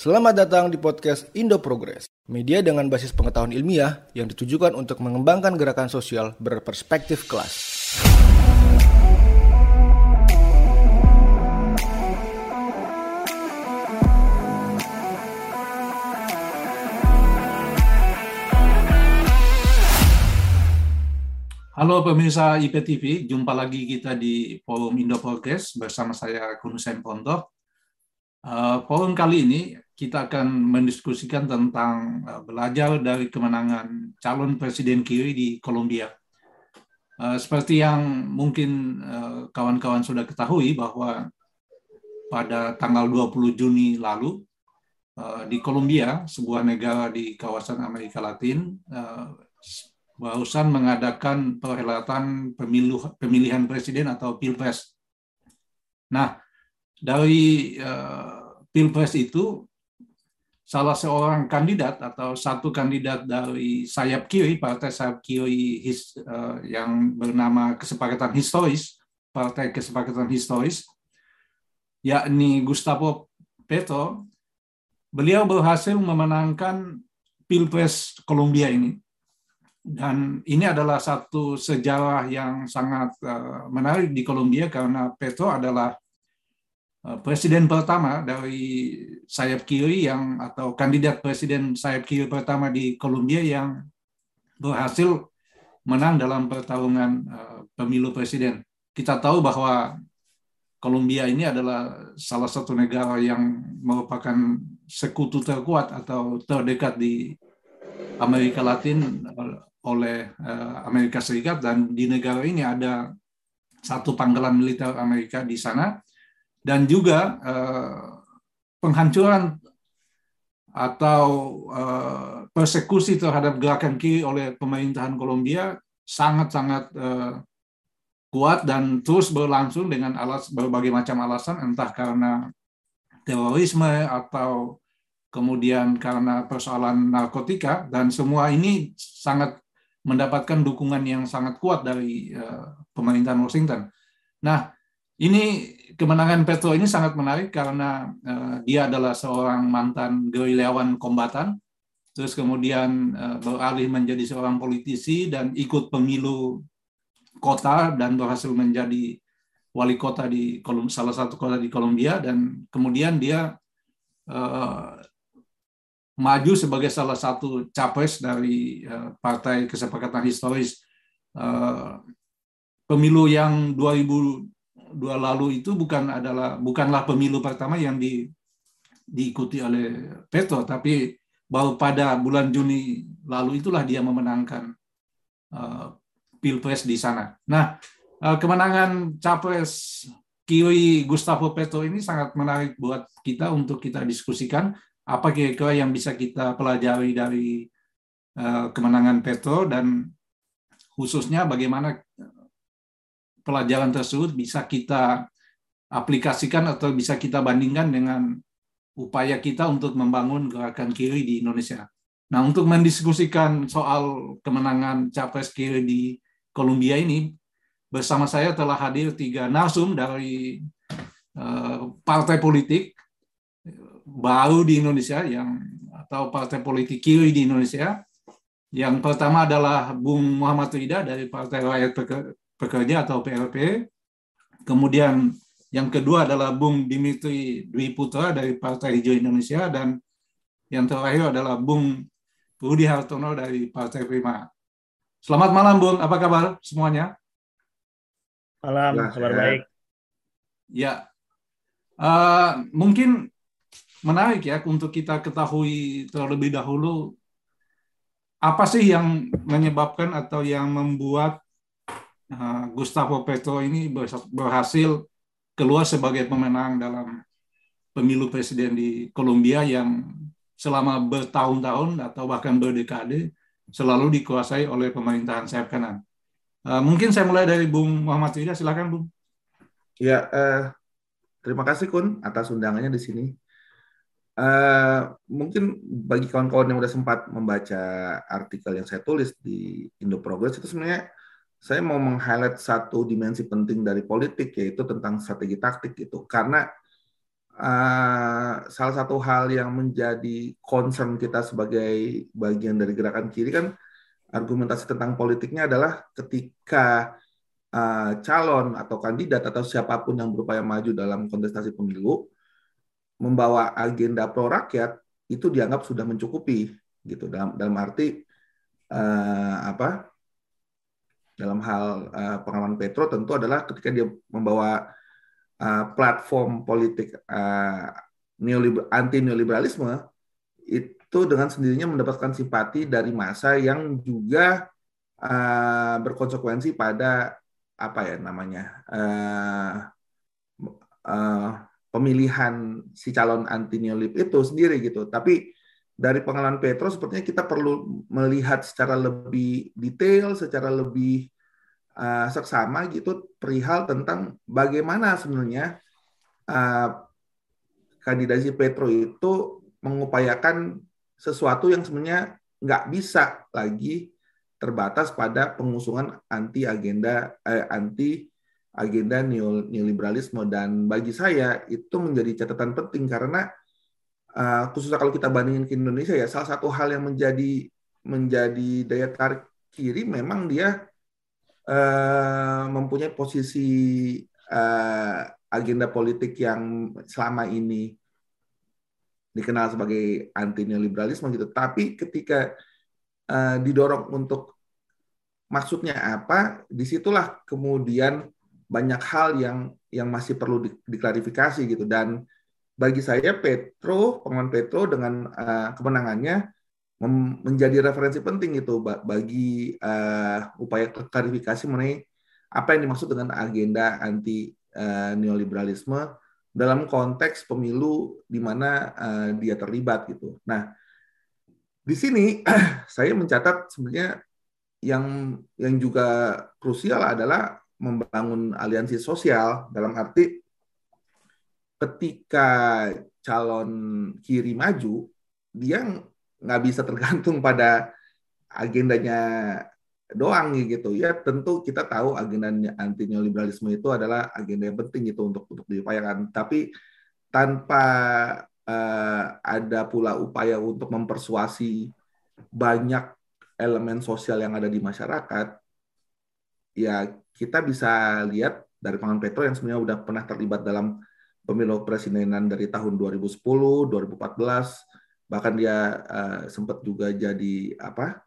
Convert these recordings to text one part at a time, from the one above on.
Selamat datang di podcast Indo Progress, media dengan basis pengetahuan ilmiah yang ditujukan untuk mengembangkan gerakan sosial berperspektif kelas. Halo pemirsa IPTV, jumpa lagi kita di Forum Indo Progress bersama saya Kunusen Ponto. Uh, forum kali ini kita akan mendiskusikan tentang uh, belajar dari kemenangan calon presiden kiri di Kolombia. Uh, seperti yang mungkin kawan-kawan uh, sudah ketahui bahwa pada tanggal 20 Juni lalu di Kolombia, sebuah negara di kawasan Amerika Latin, uh, barusan mengadakan perhelatan pemilu, pemilihan presiden atau pilpres. Nah, dari pilpres itu salah seorang kandidat atau satu kandidat dari sayap kiri partai sayap kiri his, uh, yang bernama kesepakatan historis partai kesepakatan historis yakni Gustavo Petro beliau berhasil memenangkan pilpres Kolombia ini. Dan ini adalah satu sejarah yang sangat uh, menarik di Kolombia karena Petro adalah presiden pertama dari sayap kiri yang atau kandidat presiden sayap kiri pertama di Kolombia yang berhasil menang dalam pertarungan uh, pemilu presiden. Kita tahu bahwa Kolombia ini adalah salah satu negara yang merupakan sekutu terkuat atau terdekat di Amerika Latin oleh uh, Amerika Serikat dan di negara ini ada satu pangkalan militer Amerika di sana dan juga uh, penghancuran atau uh, persekusi terhadap gerakan kiri oleh pemerintahan Kolombia sangat-sangat uh, kuat dan terus berlangsung dengan alas berbagai macam alasan entah karena terorisme atau kemudian karena persoalan narkotika dan semua ini sangat mendapatkan dukungan yang sangat kuat dari uh, pemerintahan Washington. Nah, ini kemenangan Petro ini sangat menarik karena uh, dia adalah seorang mantan gerilyawan kombatan, terus kemudian uh, beralih menjadi seorang politisi dan ikut pemilu kota dan berhasil menjadi wali kota di Kolum, salah satu kota di Kolombia dan kemudian dia uh, maju sebagai salah satu capres dari uh, Partai Kesepakatan Historis uh, pemilu yang 2000 dua lalu itu bukan adalah bukanlah pemilu pertama yang di, diikuti oleh Petro, tapi baru pada bulan Juni lalu itulah dia memenangkan uh, pilpres di sana. Nah, uh, kemenangan capres kiri Gustavo Petro ini sangat menarik buat kita untuk kita diskusikan apa kira-kira yang bisa kita pelajari dari uh, kemenangan Petro dan khususnya bagaimana pelajaran tersebut bisa kita aplikasikan atau bisa kita bandingkan dengan upaya kita untuk membangun gerakan kiri di Indonesia. Nah, untuk mendiskusikan soal kemenangan capres kiri di Kolombia ini, bersama saya telah hadir tiga narsum dari uh, partai politik baru di Indonesia yang atau partai politik kiri di Indonesia. Yang pertama adalah Bung Muhammad Rida dari Partai Rakyat Pekerja atau PLP. Kemudian yang kedua adalah Bung Dimitri Dwi Putra dari Partai Hijau Indonesia dan yang terakhir adalah Bung Rudi Hartono dari Partai Prima. Selamat malam Bung, apa kabar semuanya? Malam, ya, kabar ya. baik. Ya, uh, mungkin menarik ya untuk kita ketahui terlebih dahulu apa sih yang menyebabkan atau yang membuat Gustavo Petro ini berhasil keluar sebagai pemenang dalam pemilu presiden di Kolombia yang selama bertahun-tahun atau bahkan berdekade selalu dikuasai oleh pemerintahan sayap kanan. Uh, mungkin saya mulai dari Bung Muhammad Rida, silakan Bung. Ya, uh, terima kasih Kun atas undangannya di sini. Uh, mungkin bagi kawan-kawan yang sudah sempat membaca artikel yang saya tulis di Indo Progress itu sebenarnya saya mau meng-highlight satu dimensi penting dari politik yaitu tentang strategi taktik itu karena uh, salah satu hal yang menjadi concern kita sebagai bagian dari gerakan kiri kan argumentasi tentang politiknya adalah ketika uh, calon atau kandidat atau siapa pun yang berupaya maju dalam kontestasi pemilu membawa agenda pro rakyat itu dianggap sudah mencukupi gitu. Dalam dalam arti uh, apa dalam hal uh, pengalaman Petro tentu adalah ketika dia membawa uh, platform politik uh, neoliber, anti neoliberalisme itu dengan sendirinya mendapatkan simpati dari masa yang juga uh, berkonsekuensi pada apa ya namanya uh, uh, pemilihan si calon anti neolib itu sendiri gitu. Tapi dari pengalaman Petro sepertinya kita perlu melihat secara lebih detail, secara lebih uh, seksama gitu perihal tentang bagaimana sebenarnya uh, kandidasi Petro itu mengupayakan sesuatu yang sebenarnya nggak bisa lagi terbatas pada pengusungan anti agenda eh, anti agenda neoliberalisme. Dan bagi saya itu menjadi catatan penting karena uh, khususnya kalau kita bandingin ke Indonesia ya salah satu hal yang menjadi menjadi daya tarik kiri memang dia uh, mempunyai posisi uh, agenda politik yang selama ini dikenal sebagai anti neoliberalisme gitu. Tapi ketika uh, didorong untuk maksudnya apa di situlah kemudian banyak hal yang yang masih perlu di, diklarifikasi gitu. Dan bagi saya Petro, pengalaman Petro dengan uh, kemenangannya menjadi referensi penting itu bagi uh, upaya klarifikasi mengenai apa yang dimaksud dengan agenda anti uh, neoliberalisme dalam konteks pemilu di mana uh, dia terlibat gitu. Nah, di sini saya mencatat sebenarnya yang yang juga krusial adalah membangun aliansi sosial dalam arti ketika calon kiri maju, dia nggak bisa tergantung pada agendanya doang gitu. Ya tentu kita tahu agenda anti neoliberalisme itu adalah agenda yang penting itu untuk untuk diupayakan. Tapi tanpa uh, ada pula upaya untuk mempersuasi banyak elemen sosial yang ada di masyarakat ya kita bisa lihat dari Pangan Petro yang sebenarnya udah pernah terlibat dalam pemilu presidenan dari tahun 2010, 2014, bahkan dia uh, sempat juga jadi apa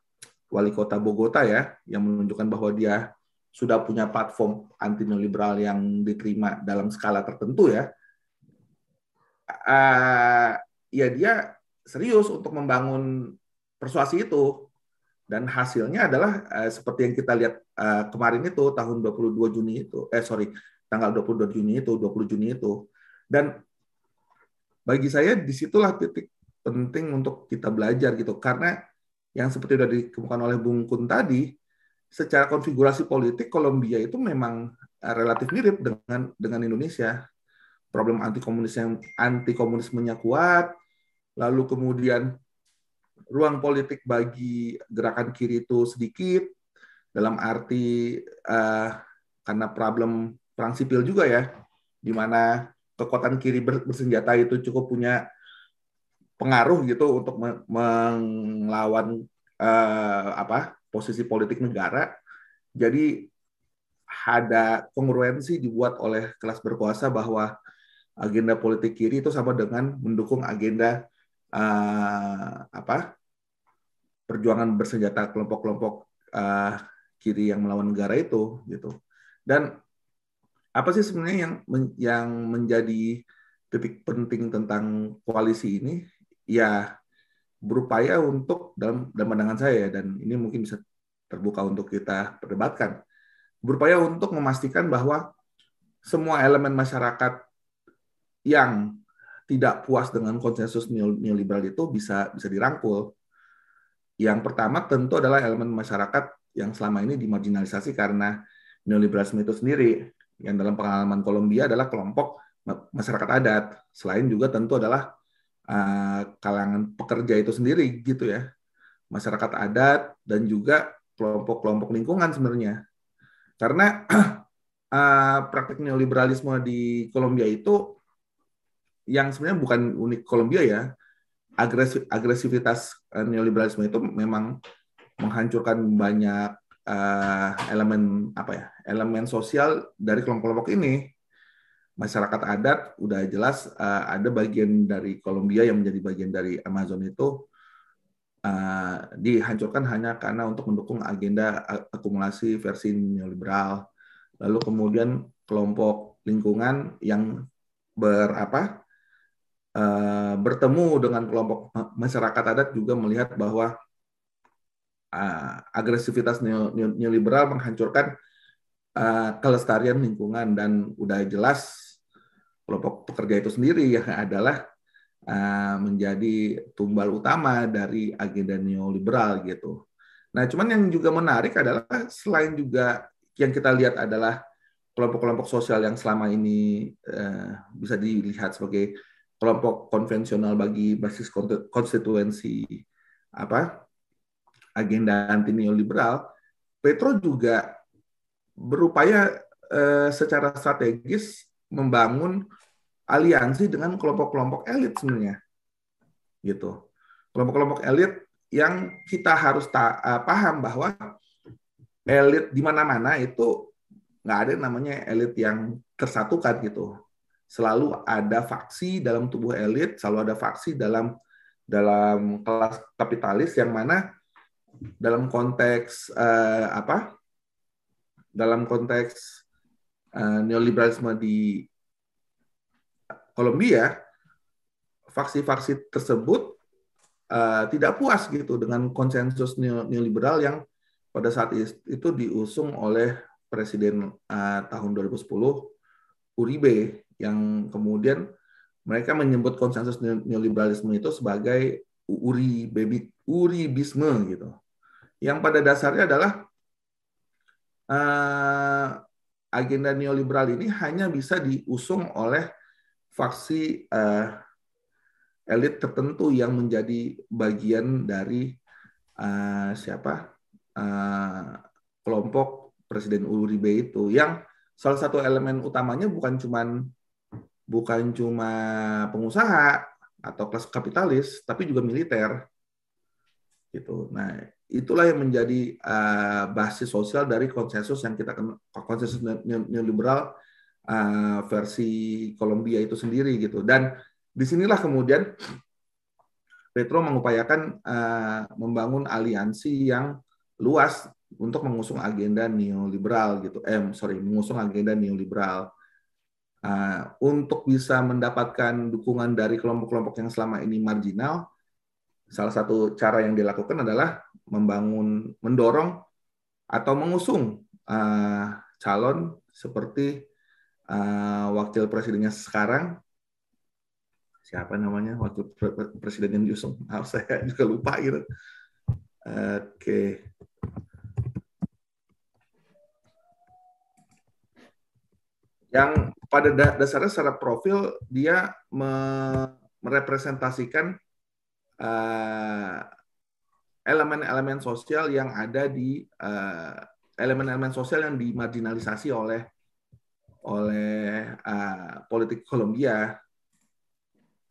wali kota Bogota ya, yang menunjukkan bahwa dia sudah punya platform anti neoliberal yang diterima dalam skala tertentu ya. Uh, ya dia serius untuk membangun persuasi itu dan hasilnya adalah uh, seperti yang kita lihat uh, kemarin itu tahun 22 Juni itu eh sorry tanggal 22 Juni itu 20 Juni itu dan bagi saya di situlah titik penting untuk kita belajar gitu. Karena yang seperti sudah dikemukakan oleh Bung Kun tadi secara konfigurasi politik Kolombia itu memang eh, relatif mirip dengan dengan Indonesia. Problem anti komunis yang anti komunismenya kuat lalu kemudian ruang politik bagi gerakan kiri itu sedikit dalam arti uh, karena problem perang sipil juga ya di mana kekuatan kiri bersenjata itu cukup punya pengaruh gitu untuk melawan uh, apa posisi politik negara. Jadi ada kongruensi dibuat oleh kelas berkuasa bahwa agenda politik kiri itu sama dengan mendukung agenda uh, apa perjuangan bersenjata kelompok-kelompok uh, kiri yang melawan negara itu gitu. Dan apa sih sebenarnya yang yang menjadi titik penting tentang koalisi ini ya berupaya untuk dalam dalam pandangan saya dan ini mungkin bisa terbuka untuk kita perdebatkan berupaya untuk memastikan bahwa semua elemen masyarakat yang tidak puas dengan konsensus neoliberal itu bisa bisa dirangkul. Yang pertama tentu adalah elemen masyarakat yang selama ini dimarginalisasi karena neoliberalisme itu sendiri yang dalam pengalaman Kolombia adalah kelompok masyarakat adat. Selain juga tentu adalah uh, kalangan pekerja itu sendiri gitu ya. Masyarakat adat dan juga kelompok-kelompok lingkungan sebenarnya. Karena uh, praktik neoliberalisme di Kolombia itu yang sebenarnya bukan unik Kolombia ya. Agresivitas neoliberalisme itu memang menghancurkan banyak uh, elemen apa ya elemen sosial dari kelompok-kelompok ini masyarakat adat udah jelas uh, ada bagian dari Kolombia yang menjadi bagian dari Amazon itu uh, dihancurkan hanya karena untuk mendukung agenda akumulasi versi neoliberal. Lalu kemudian kelompok lingkungan yang berapa uh, bertemu dengan kelompok masyarakat adat juga melihat bahwa uh, agresivitas neoliberal menghancurkan uh, kelestarian lingkungan dan udah jelas kelompok pekerja itu sendiri yang adalah uh, menjadi tumbal utama dari agenda neoliberal gitu. Nah, cuman yang juga menarik adalah selain juga yang kita lihat adalah kelompok-kelompok sosial yang selama ini uh, bisa dilihat sebagai kelompok konvensional bagi basis konstituensi apa agenda anti neoliberal, Petro juga berupaya uh, secara strategis membangun aliansi dengan kelompok-kelompok elit sebenarnya. Gitu. Kelompok-kelompok elit yang kita harus ta uh, paham bahwa elit di mana-mana itu nggak ada namanya elit yang tersatukan gitu. Selalu ada faksi dalam tubuh elit, selalu ada faksi dalam dalam kelas kapitalis yang mana dalam konteks uh, apa? Dalam konteks uh, neoliberalisme di Kolombia, faksi-faksi tersebut uh, tidak puas gitu dengan konsensus neoliberal yang pada saat itu diusung oleh Presiden uh, tahun 2010 Uribe yang kemudian mereka menyebut konsensus neoliberalisme itu sebagai Uribe Uribisme gitu. Yang pada dasarnya adalah uh, agenda neoliberal ini hanya bisa diusung oleh faksi uh, elit tertentu yang menjadi bagian dari uh, siapa? Uh, kelompok Presiden Uribe itu. Yang salah satu elemen utamanya bukan cuman bukan cuma pengusaha atau kelas kapitalis tapi juga militer. Gitu. Nah, itulah yang menjadi uh, basis sosial dari konsensus yang kita kenal konsensus neoliberal uh, versi Kolombia itu sendiri gitu. Dan di sinilah kemudian Petro mengupayakan uh, membangun aliansi yang luas untuk mengusung agenda neoliberal gitu. Eh, sorry, mengusung agenda neoliberal. Uh, untuk bisa mendapatkan dukungan dari kelompok-kelompok yang selama ini marginal, salah satu cara yang dilakukan adalah membangun, mendorong atau mengusung uh, calon seperti uh, wakil presidennya sekarang. Siapa namanya? Wakil presiden yang diusung. Ah, saya juga lupa gitu. Oke. Okay. yang pada dasarnya secara profil dia merepresentasikan uh, elemen-elemen sosial yang ada di uh, elemen-elemen sosial yang dimarginalisasi oleh oleh uh, politik Kolombia.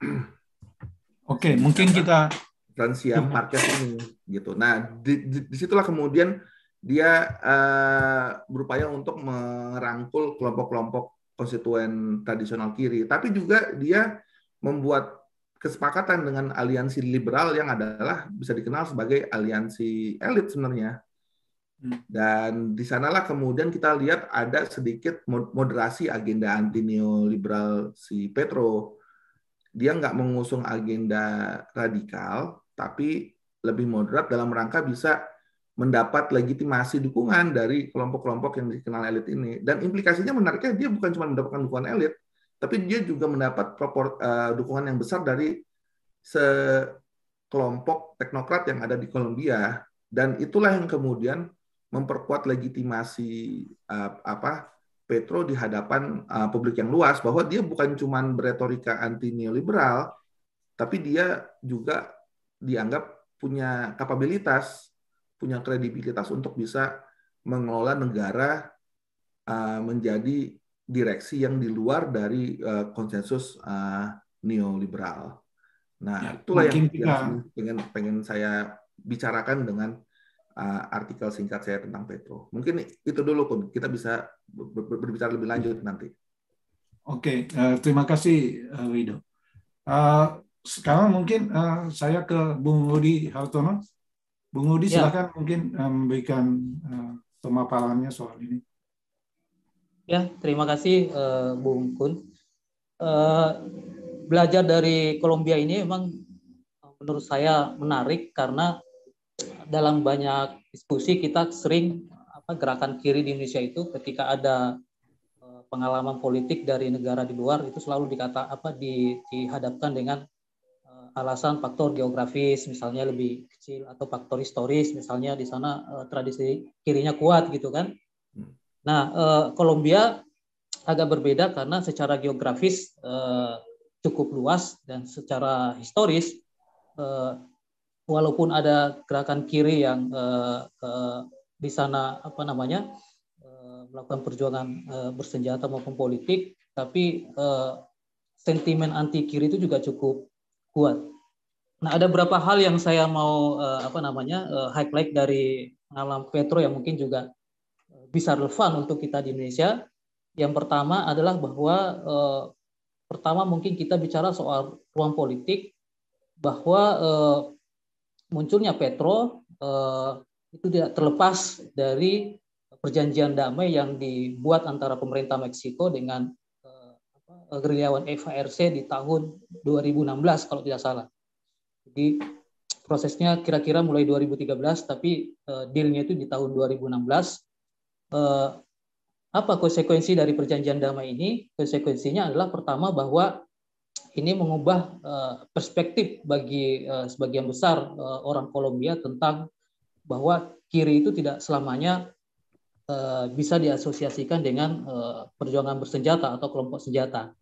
Oke, mungkin kita Francia Marquez ini gitu. Nah, di, di, di situlah kemudian dia uh, berupaya untuk merangkul kelompok-kelompok konstituen tradisional kiri, tapi juga dia membuat kesepakatan dengan aliansi liberal yang adalah bisa dikenal sebagai aliansi elit sebenarnya. Hmm. Dan di sanalah kemudian kita lihat ada sedikit moderasi agenda anti neoliberal si Petro. Dia nggak mengusung agenda radikal, tapi lebih moderat dalam rangka bisa mendapat legitimasi dukungan dari kelompok-kelompok yang dikenal elit ini. Dan implikasinya menariknya dia bukan cuma mendapatkan dukungan elit, tapi dia juga mendapat propor, uh, dukungan yang besar dari sekelompok teknokrat yang ada di Kolombia. Dan itulah yang kemudian memperkuat legitimasi uh, apa Petro di hadapan uh, publik yang luas. Bahwa dia bukan cuma beretorika anti neoliberal tapi dia juga dianggap punya kapabilitas punya kredibilitas untuk bisa mengelola negara uh, menjadi direksi yang di luar dari uh, konsensus uh, neoliberal. Nah, ya, itulah yang, kita... yang pengen pengen saya bicarakan dengan uh, artikel singkat saya tentang Petro. Mungkin itu dulu pun kita bisa berbicara lebih lanjut nanti. Oke, uh, terima kasih uh, Wido. Uh, sekarang mungkin uh, saya ke Bung Udi Hartono. Bung Udi ya. silakan mungkin uh, memberikan uh, pemaparannya soal ini. Ya, terima kasih uh, Bung Kun. Uh, belajar dari Kolombia ini memang menurut saya menarik karena dalam banyak diskusi kita sering apa gerakan kiri di Indonesia itu ketika ada eh, pengalaman politik dari negara di luar itu selalu dikata apa di, dihadapkan dengan alasan faktor geografis misalnya lebih kecil atau faktor historis misalnya di sana tradisi kirinya kuat gitu kan. Nah, uh, Kolombia agak berbeda karena secara geografis uh, cukup luas dan secara historis eh, walaupun ada gerakan kiri yang eh, di sana apa namanya eh, melakukan perjuangan bersenjata maupun politik, tapi sentimen anti kiri itu juga cukup kuat. Nah, ada beberapa hal yang saya mau apa namanya highlight dari alam Petro yang mungkin juga bisa relevan untuk kita di Indonesia. Yang pertama adalah bahwa Pertama mungkin kita bicara soal ruang politik bahwa eh, munculnya Petro eh, itu tidak terlepas dari perjanjian damai yang dibuat antara pemerintah Meksiko dengan eh, gerilyawan FARC di tahun 2016 kalau tidak salah. Jadi prosesnya kira-kira mulai 2013 tapi eh, dealnya itu di tahun 2016. Eh, apa konsekuensi dari perjanjian damai ini? Konsekuensinya adalah pertama bahwa ini mengubah uh, perspektif bagi uh, sebagian besar orang Kolombia tentang bahwa kiri itu tidak selamanya bisa diasosiasikan dengan perjuangan bersenjata atau kelompok senjata.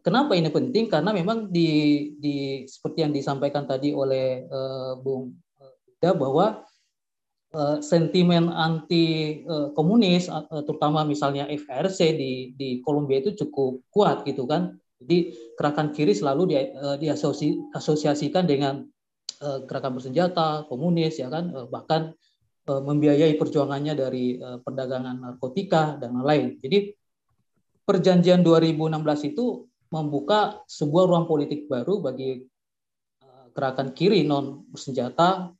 Kenapa ini penting? Karena memang di, di seperti yang disampaikan tadi oleh Bung Ida bahwa sentimen anti uh, komunis uh, terutama misalnya FRC di di Kolombia itu cukup kuat gitu kan. Jadi gerakan kiri selalu di, diasosiasikan dengan gerakan bersenjata, komunis ya kan, bahkan membiayai perjuangannya dari perdagangan narkotika dan lain-lain. Jadi perjanjian 2016 itu membuka sebuah ruang politik baru bagi gerakan kiri non bersenjata Eh,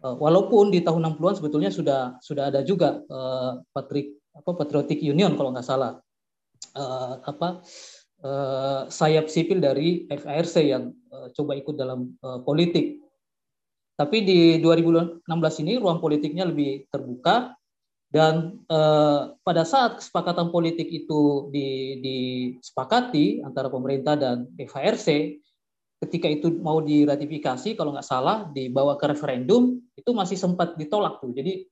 walaupun di tahun 60-an sebetulnya sudah sudah ada juga uh, Patrick apa Patriotic Union kalau nggak salah uh, apa uh, sayap sipil dari FARC yang uh, coba ikut dalam uh, politik. Tapi di 2016 ini ruang politiknya lebih terbuka dan uh, pada saat kesepakatan politik itu disepakati antara pemerintah dan FARC ketika itu mau diratifikasi kalau nggak salah dibawa ke referendum itu masih sempat ditolak tuh. Jadi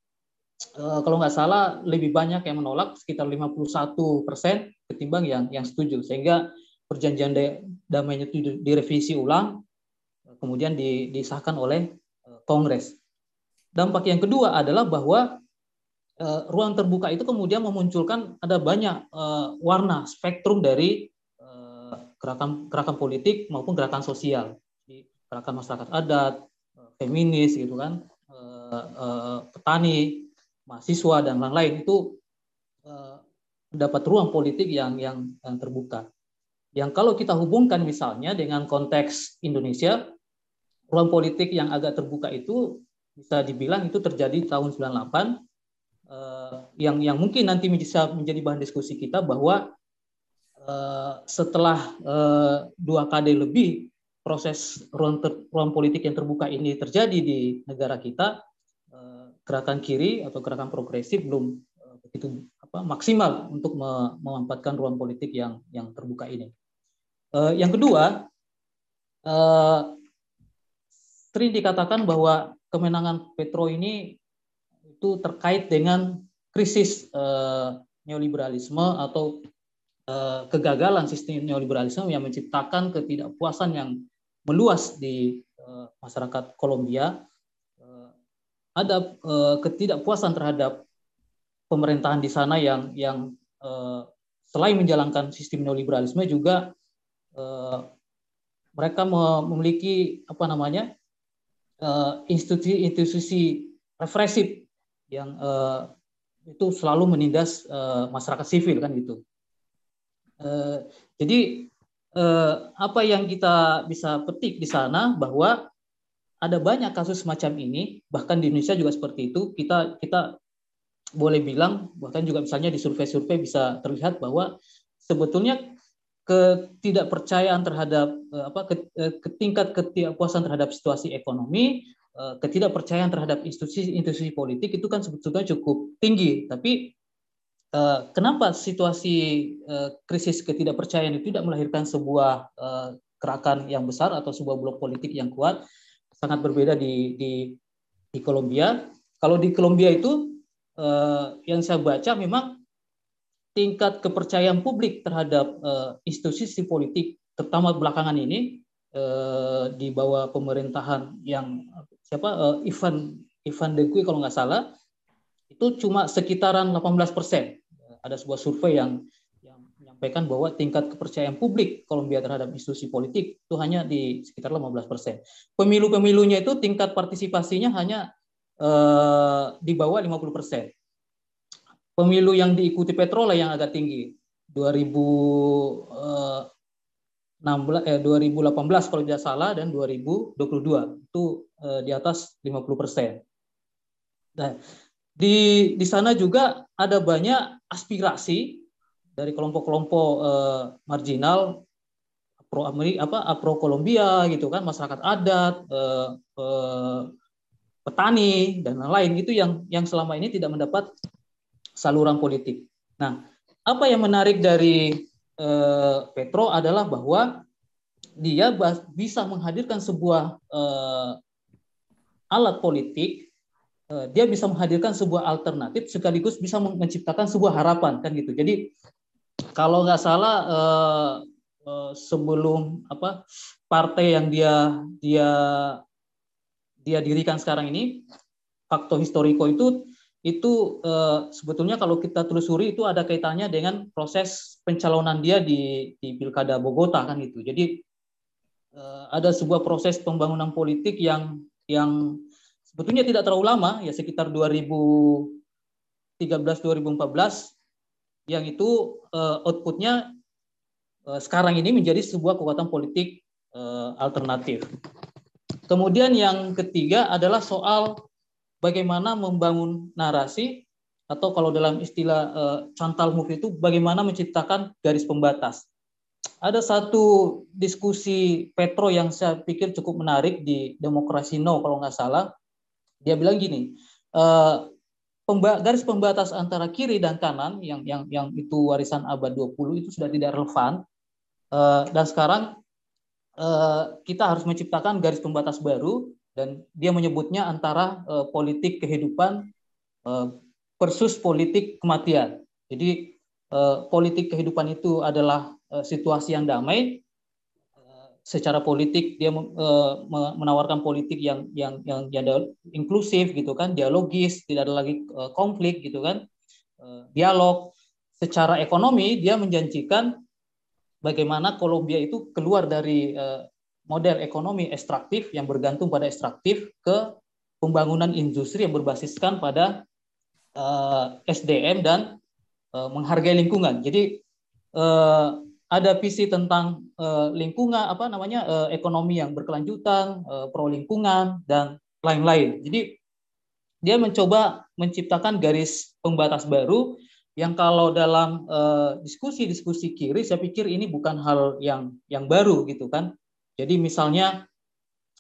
eh, kalau nggak salah lebih banyak yang menolak sekitar 51 persen ketimbang yang yang setuju. Sehingga perjanjian damainya itu direvisi ulang kemudian disahkan oleh eh, Kongres. Dampak yang kedua adalah bahwa eh, ruang terbuka itu kemudian memunculkan ada banyak warna spektrum dari gerakan gerakan politik maupun gerakan sosial, gerakan masyarakat adat, feminis gitu kan, petani, mahasiswa dan lain-lain itu mendapat ruang politik yang yang terbuka. Yang kalau kita hubungkan misalnya dengan konteks Indonesia, ruang politik yang agak terbuka itu bisa dibilang itu terjadi tahun 98 yang yang mungkin nanti bisa menjadi bahan diskusi kita bahwa Eh, setelah dua kali lebih proses ruang, ter, ruang politik yang terbuka ini terjadi di negara kita, gerakan kiri atau gerakan progresif belum uh, begitu apa, maksimal untuk memanfaatkan ruang politik yang yang terbuka ini. Uh, yang kedua, uh, sering dikatakan bahwa kemenangan Petro ini itu terkait dengan krisis neoliberalisme atau Eh, kegagalan sistem neoliberalisme yang menciptakan ketidakpuasan yang meluas di eh, masyarakat Kolombia. Eh, ada ketidakpuasan terhadap pemerintahan di sana yang yang selain menjalankan sistem neoliberalisme juga uh, mereka memiliki apa namanya institusi-institusi represif yang uh, itu selalu menindas uh, masyarakat sivil kan gitu. Uh, jadi uh, apa yang kita bisa petik di sana bahwa ada banyak kasus semacam ini, bahkan di Indonesia juga seperti itu. Kita kita boleh bilang bahkan juga misalnya di survei-survei bisa terlihat bahwa sebetulnya ketidakpercayaan terhadap apa ketingkat ketidakpuasan terhadap situasi ekonomi Eh, ketidakpercayaan terhadap institusi-institusi politik itu kan sebetulnya cukup tinggi. Tapi eh, kenapa situasi eh, krisis ketidakpercayaan itu tidak melahirkan sebuah gerakan yang besar atau sebuah blok politik yang kuat? Sangat berbeda di di di Kolombia. Kalau di Kolombia itu yang saya baca memang tingkat kepercayaan publik terhadap institusi politik terutama belakangan ini di bawah pemerintahan yang siapa uh, Ivan Ivan Dekui kalau nggak salah itu cuma sekitaran 18 persen. Ada sebuah survei yang menyampaikan bahwa tingkat kepercayaan publik Kolombia terhadap institusi politik itu hanya di sekitar 15 persen. Pemilu-pemilunya itu tingkat partisipasinya hanya uh, di bawah 50 persen. Pemilu yang diikuti Petrola yang agak tinggi, 2000 16 eh 2018 kalau tidak salah dan 2022 itu eh, di atas 50 persen. Nah, di di sana juga ada banyak aspirasi dari kelompok-kelompok eh, marginal pro Amerika apa pro Kolombia gitu kan masyarakat adat eh, eh, petani dan lain-lain itu yang yang selama ini tidak mendapat saluran politik. Nah, apa yang menarik dari eh, Petro adalah bahwa dia bisa menghadirkan sebuah eh, alat politik, dia bisa menghadirkan sebuah alternatif sekaligus bisa menciptakan sebuah harapan kan gitu. Jadi kalau nggak salah eh, eh, sebelum apa partai yang dia dia dia dirikan sekarang ini, faktor historiko itu itu uh, sebetulnya kalau kita telusuri itu ada kaitannya dengan proses pencalonan dia di di pilkada Bogota kan gitu. Jadi uh, ada sebuah proses pembangunan politik yang yang sebetulnya tidak terlalu lama ya sekitar 2013 2014 yang itu uh, outputnya uh, sekarang ini menjadi sebuah kekuatan politik uh, alternatif. Kemudian yang ketiga adalah soal bagaimana membangun narasi atau kalau dalam istilah uh, cantal move itu bagaimana menciptakan garis pembatas. Ada satu diskusi Petro yang saya pikir cukup menarik di Demokrasi No kalau nggak salah. Dia bilang gini, uh, pemba garis pembatas antara kiri dan kanan yang yang yang itu warisan abad 20 itu sudah tidak relevan. Uh, dan sekarang uh, kita harus menciptakan garis pembatas baru dan dia menyebutnya antara uh, politik kehidupan uh, versus politik kematian. Jadi uh, politik kehidupan itu adalah uh, situasi yang damai. Secara politik dia uh, menawarkan politik yang yang yang, yang inklusif gitu kan, dialogis, tidak ada lagi uh, konflik gitu kan, uh, dialog. Secara ekonomi dia menjanjikan bagaimana Kolombia itu keluar dari model ekonomi ekstraktif yang bergantung pada ekstraktif ke pembangunan industri yang berbasiskan pada eh, SDM dan menghargai lingkungan. Jadi ada visi tentang uh, lingkungan apa namanya uh, ekonomi yang berkelanjutan, uh, pro lingkungan dan lain-lain. Jadi dia mencoba menciptakan garis pembatas baru yang kalau dalam diskusi-diskusi uh, kiri saya pikir ini bukan hal yang yang baru gitu kan jadi misalnya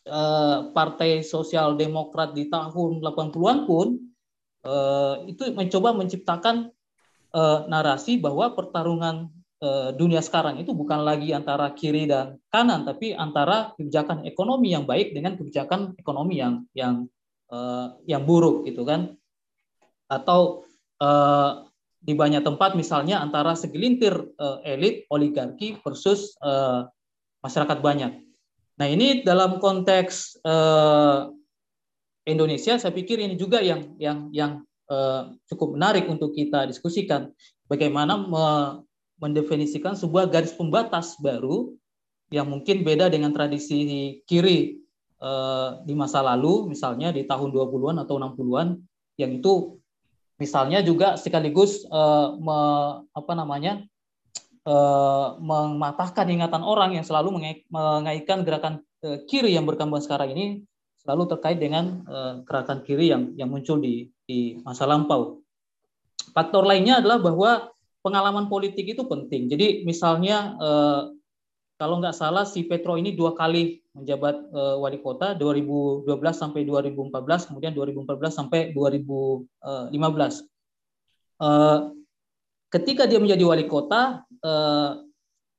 eh, Partai Sosial Demokrat di tahun 80-an pun eh, itu mencoba menciptakan eh, narasi bahwa pertarungan dunia sekarang itu bukan lagi antara kiri dan kanan, tapi antara kebijakan ekonomi yang baik dengan kebijakan ekonomi yang yang yang buruk gitu kan, atau di banyak tempat misalnya antara segelintir elit oligarki versus masyarakat banyak. Nah ini dalam konteks uh, Indonesia, saya pikir ini juga yang yang yang uh, cukup menarik untuk kita diskusikan. Bagaimana me mendefinisikan sebuah garis pembatas baru yang mungkin beda dengan tradisi kiri eh, di masa lalu, misalnya di tahun 20-an atau 60-an, yang itu misalnya juga sekaligus eh, me, apa namanya eh, mematahkan ingatan orang yang selalu mengaitkan gerakan eh, kiri yang berkembang sekarang ini selalu terkait dengan eh, gerakan kiri yang yang muncul di di masa lampau. Faktor lainnya adalah bahwa pengalaman politik itu penting. Jadi misalnya eh, kalau nggak salah si Petro ini dua kali menjabat uh, wali kota 2012 sampai 2014 kemudian 2014 sampai 2015 uh, ketika dia menjadi wali kota uh,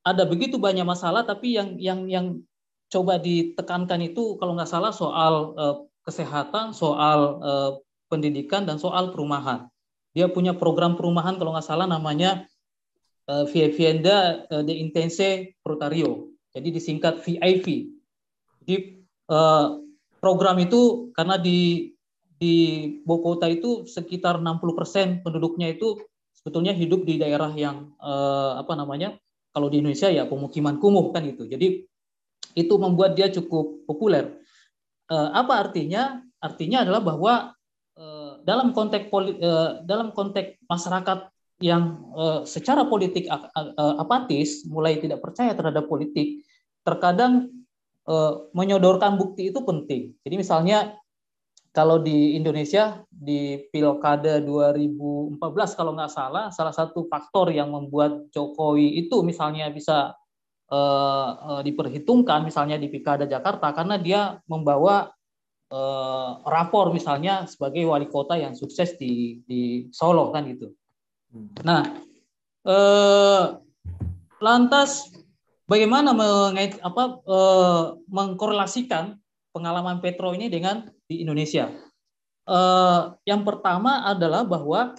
ada begitu banyak masalah tapi yang yang yang coba ditekankan itu kalau nggak salah soal uh, kesehatan soal uh, pendidikan dan soal perumahan dia punya program perumahan kalau nggak salah namanya uh, Vivienda uh, de Intense Protario. Jadi disingkat VIV. Jadi uh, program itu karena di di Bogota itu sekitar 60% penduduknya itu sebetulnya hidup di daerah yang uh, apa namanya? Kalau di Indonesia ya pemukiman kumuh kan itu. Jadi itu membuat dia cukup populer. Uh, apa artinya? Artinya adalah bahwa dalam konteks uh, dalam konteks masyarakat yang uh, secara politik uh, apatis, mulai tidak percaya terhadap politik, terkadang menyodorkan bukti itu penting. Jadi misalnya kalau di Indonesia di Pilkada 2014 kalau nggak salah, salah satu faktor yang membuat Jokowi itu misalnya bisa diperhitungkan misalnya di Pilkada Jakarta karena dia membawa uh, rapor misalnya sebagai wali kota yang sukses di di Solo kan gitu. Nah, eh, lantas bagaimana mengait apa eh, mengkorelasikan pengalaman Petro ini dengan di Indonesia? Eh, yang pertama adalah bahwa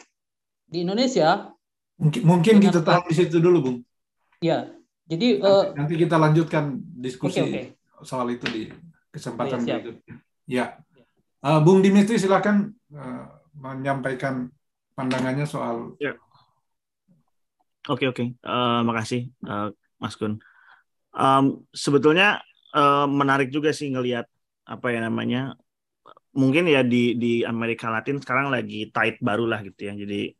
di Indonesia mungkin mungkin kita tahu di situ dulu, Bung. Ya, jadi nanti, uh, nanti kita lanjutkan diskusi okay, okay. soal itu di kesempatan ya, berikutnya. Ya, uh, Bung Dimitri silakan uh, menyampaikan pandangannya soal ya. Oke oke, uh, makasih uh, Mas Kun. Um, sebetulnya uh, menarik juga sih ngelihat apa ya namanya, mungkin ya di di Amerika Latin sekarang lagi tight baru lah gitu ya. Jadi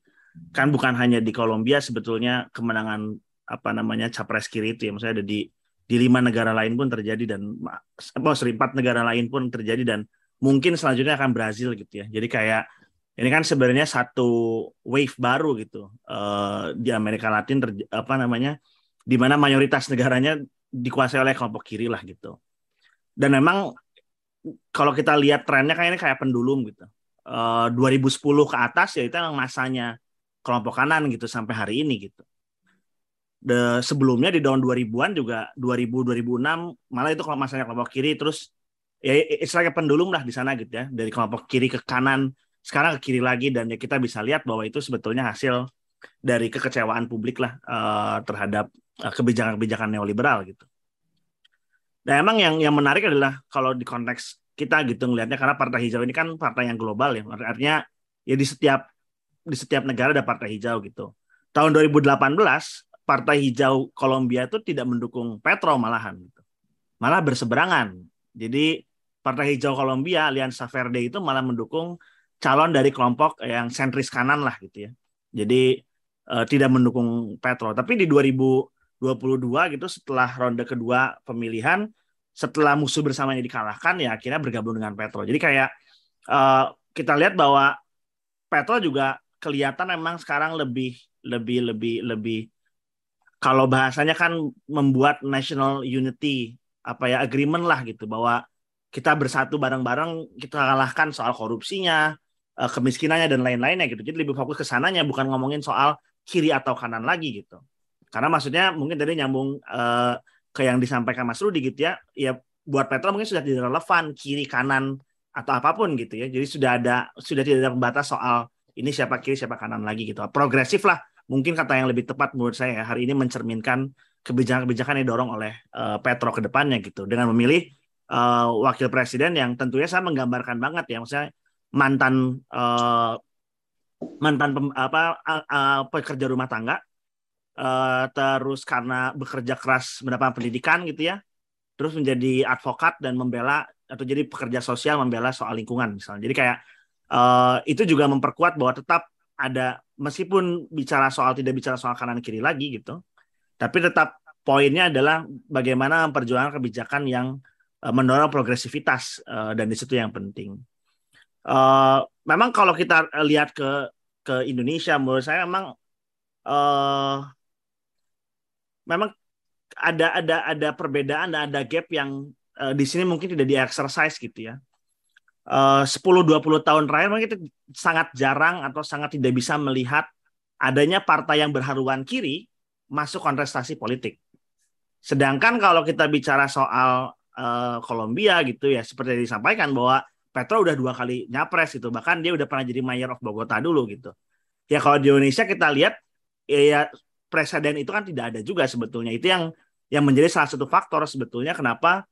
kan bukan hanya di Kolombia sebetulnya kemenangan apa namanya capres kiri itu ya, maksudnya ada di di lima negara lain pun terjadi dan apa sorry empat negara lain pun terjadi dan mungkin selanjutnya akan Brazil gitu ya. Jadi kayak ini kan sebenarnya satu wave baru gitu uh, di Amerika Latin ter, apa namanya di mana mayoritas negaranya dikuasai oleh kelompok kiri lah gitu. Dan memang kalau kita lihat trennya kayak ini kayak pendulum gitu. Uh, eh, 2010 ke atas ya itu memang masanya kelompok kanan gitu sampai hari ini gitu The, sebelumnya di tahun 2000-an juga 2000 2006 malah itu kalau masanya kelompok kiri terus ya istilahnya pendulum lah di sana gitu ya dari kelompok kiri ke kanan sekarang ke kiri lagi dan ya kita bisa lihat bahwa itu sebetulnya hasil dari kekecewaan publik lah uh, terhadap uh, kebijakan-kebijakan neoliberal gitu. Dan emang yang yang menarik adalah kalau di konteks kita gitu ngelihatnya karena partai hijau ini kan partai yang global ya artinya ya di setiap di setiap negara ada partai hijau gitu. Tahun 2018 partai hijau Kolombia itu tidak mendukung Petro malahan gitu. Malah berseberangan. Jadi partai hijau Kolombia Alianza Verde itu malah mendukung calon dari kelompok yang sentris kanan lah gitu ya. Jadi uh, tidak mendukung Petro. Tapi di 2022 gitu setelah ronde kedua pemilihan, setelah musuh bersamanya dikalahkan ya akhirnya bergabung dengan Petro. Jadi kayak uh, kita lihat bahwa Petro juga kelihatan memang sekarang lebih lebih lebih lebih kalau bahasanya kan membuat national unity apa ya agreement lah gitu bahwa kita bersatu bareng-bareng kita kalahkan soal korupsinya uh, kemiskinannya dan lain-lainnya gitu. Jadi lebih fokus ke sananya bukan ngomongin soal kiri atau kanan lagi gitu. Karena maksudnya mungkin tadi nyambung uh, ke yang disampaikan Mas Rudi gitu ya. Ya buat Petra mungkin sudah tidak relevan kiri kanan atau apa pun gitu ya. Jadi sudah ada sudah tidak ada pembatas soal ini siapa kiri siapa kanan lagi gitu. Progresif lah mungkin kata yang lebih tepat menurut saya hari ini mencerminkan kebijakan-kebijakan yang didorong oleh uh, Petro ke depannya gitu dengan memilih uh, wakil presiden yang tentunya saya menggambarkan banget ya maksudnya mantan uh, mantan pem, apa uh, uh, pekerja rumah tangga uh, terus karena bekerja keras mendapatkan pendidikan gitu ya, terus menjadi advokat dan membela atau jadi pekerja sosial membela soal lingkungan misalnya. Jadi kayak uh, itu juga memperkuat bahwa tetap ada meskipun bicara soal tidak bicara soal kanan kiri lagi gitu, tapi tetap poinnya adalah bagaimana memperjuangkan kebijakan yang uh, mendorong progresivitas uh, dan di situ yang penting. Uh, memang kalau kita lihat ke ke Indonesia, menurut saya memang uh, memang ada ada ada perbedaan ada gap yang uh, di sini mungkin tidak di exercise gitu ya. Uh, 10-20 tahun terakhir kita sangat jarang atau sangat tidak bisa melihat adanya partai yang berharuan kiri masuk kontestasi politik. Sedangkan kalau kita bicara soal uh, Kolombia gitu ya seperti yang disampaikan bahwa Petro udah dua kali nyapres gitu bahkan dia udah pernah jadi mayor of Bogota dulu gitu. Ya kalau di Indonesia kita lihat ya, ya presiden itu kan tidak ada juga sebetulnya itu yang yang menjadi salah satu faktor sebetulnya kenapa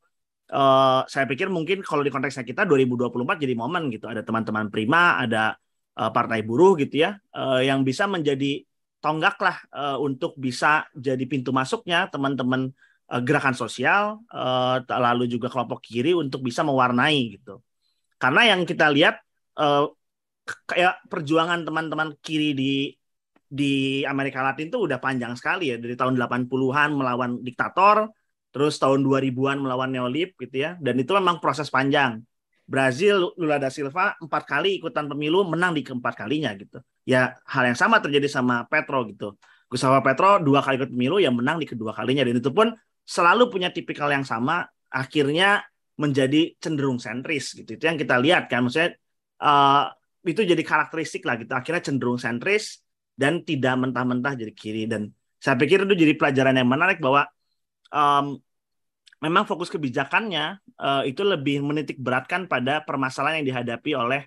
uh, saya pikir mungkin kalau di konteksnya kita 2024 jadi momen gitu. Ada teman-teman prima ada uh, partai buruh gitu ya uh, yang bisa menjadi tonggak lah uh, untuk bisa jadi pintu masuknya teman-teman uh, gerakan sosial uh, lalu juga kelompok kiri untuk bisa mewarnai gitu. Karena yang kita lihat uh, kayak perjuangan teman-teman kiri di di Amerika Latin itu udah panjang sekali ya dari tahun 80-an melawan diktator terus tahun 2000-an melawan neolib gitu ya. Dan itu memang proses panjang. Brazil Lula da Silva empat kali ikutan pemilu menang di keempat kalinya gitu. Ya hal yang sama terjadi sama Petro gitu. Gustavo Petro dua kali ikut pemilu yang menang di kedua kalinya. Dan itu pun selalu punya tipikal yang sama akhirnya menjadi cenderung sentris gitu. Itu yang kita lihat kan. Maksudnya uh, itu jadi karakteristik lah gitu. Akhirnya cenderung sentris dan tidak mentah-mentah jadi kiri. Dan saya pikir itu jadi pelajaran yang menarik bahwa um, memang fokus kebijakannya uh, itu lebih menitik beratkan pada permasalahan yang dihadapi oleh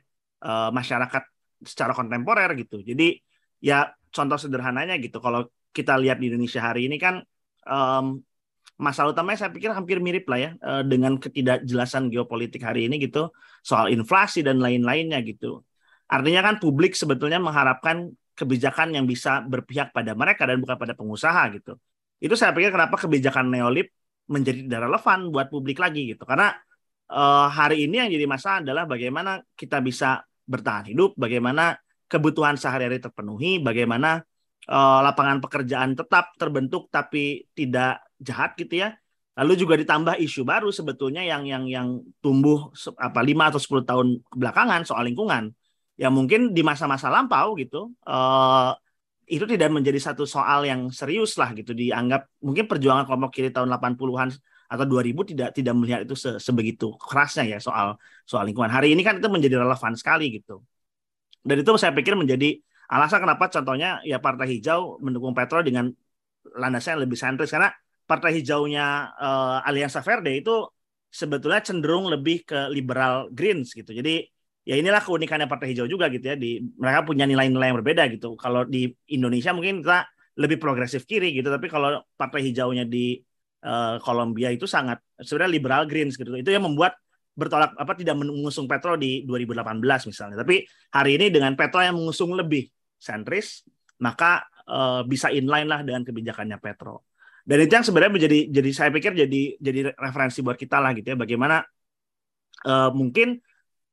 uh, masyarakat secara kontemporer gitu. Jadi ya contoh sederhananya gitu kalau kita lihat di Indonesia hari ini kan um, masalah utamanya saya pikir hampir mirip lah ya uh, dengan ketidakjelasan geopolitik hari ini gitu soal inflasi dan lain-lainnya gitu. Artinya kan publik sebetulnya mengharapkan kebijakan yang bisa berpihak pada mereka dan bukan pada pengusaha gitu. Itu saya pikir kenapa kebijakan neolib menjadi tidak relevan buat publik lagi gitu. Karena uh, hari ini yang jadi masalah adalah bagaimana kita bisa bertahan hidup, bagaimana kebutuhan sehari-hari terpenuhi, bagaimana uh, lapangan pekerjaan tetap terbentuk tapi tidak jahat gitu ya. Lalu juga ditambah isu baru sebetulnya yang yang yang tumbuh apa 5 atau 10 tahun belakangan soal lingkungan. Ya mungkin di masa-masa lampau gitu uh, itu tidak menjadi satu soal yang serius lah gitu dianggap mungkin perjuangan kelompok kiri tahun 80-an atau 2000 tidak tidak melihat itu se sebegitu kerasnya ya soal soal lingkungan. Hari ini kan itu menjadi relevan sekali gitu. Dan itu saya pikir menjadi alasan kenapa contohnya ya Partai Hijau mendukung Petro dengan landasnya yang lebih sentris karena Partai Hijaunya uh, Alianza Verde itu sebetulnya cenderung lebih ke liberal Greens gitu. Jadi ya inilah keunikannya Partai Hijau juga gitu ya di mereka punya nilai-nilai yang berbeda gitu. Kalau di Indonesia mungkin kita lebih progresif kiri gitu, tapi kalau Partai Hijaunya di uh, Kolombia itu sangat sebenarnya liberal Greens gitu. Itu yang membuat bertolak apa tidak mengusung Petro di 2018 misalnya. Tapi hari ini dengan Petro yang mengusung lebih sentris, maka uh, bisa inline lah dengan kebijakannya Petro. Dan itu yang sebenarnya menjadi jadi saya pikir jadi jadi referensi buat kita lah gitu ya bagaimana uh, mungkin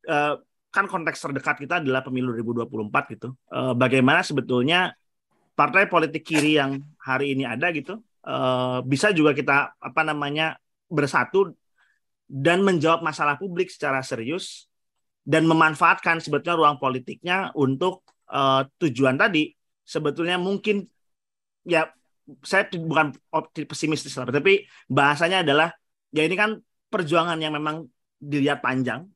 uh, kan konteks terdekat kita adalah pemilu 2024 gitu. Uh, bagaimana sebetulnya partai politik kiri yang hari ini ada gitu Eh, bisa juga kita apa namanya bersatu dan menjawab masalah publik secara serius dan memanfaatkan sebetulnya ruang politiknya untuk uh, tujuan tadi sebetulnya mungkin ya saya bukan pesimistis lah tapi bahasanya adalah ya ini kan perjuangan yang memang dilihat panjang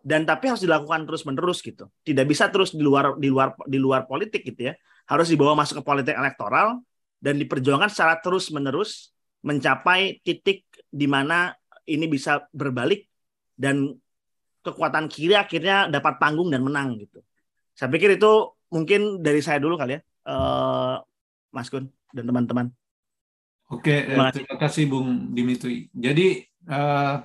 dan tapi harus dilakukan terus menerus gitu tidak bisa terus di luar di luar di luar politik gitu ya harus dibawa masuk ke politik elektoral dan diperjuangkan secara terus-menerus mencapai titik di mana ini bisa berbalik dan kekuatan kiri akhirnya dapat panggung dan menang gitu. Saya pikir itu mungkin dari saya dulu kali ya, uh, Mas Kun dan teman-teman. Oke, terima kasih. terima kasih Bung Dimitri. Jadi uh,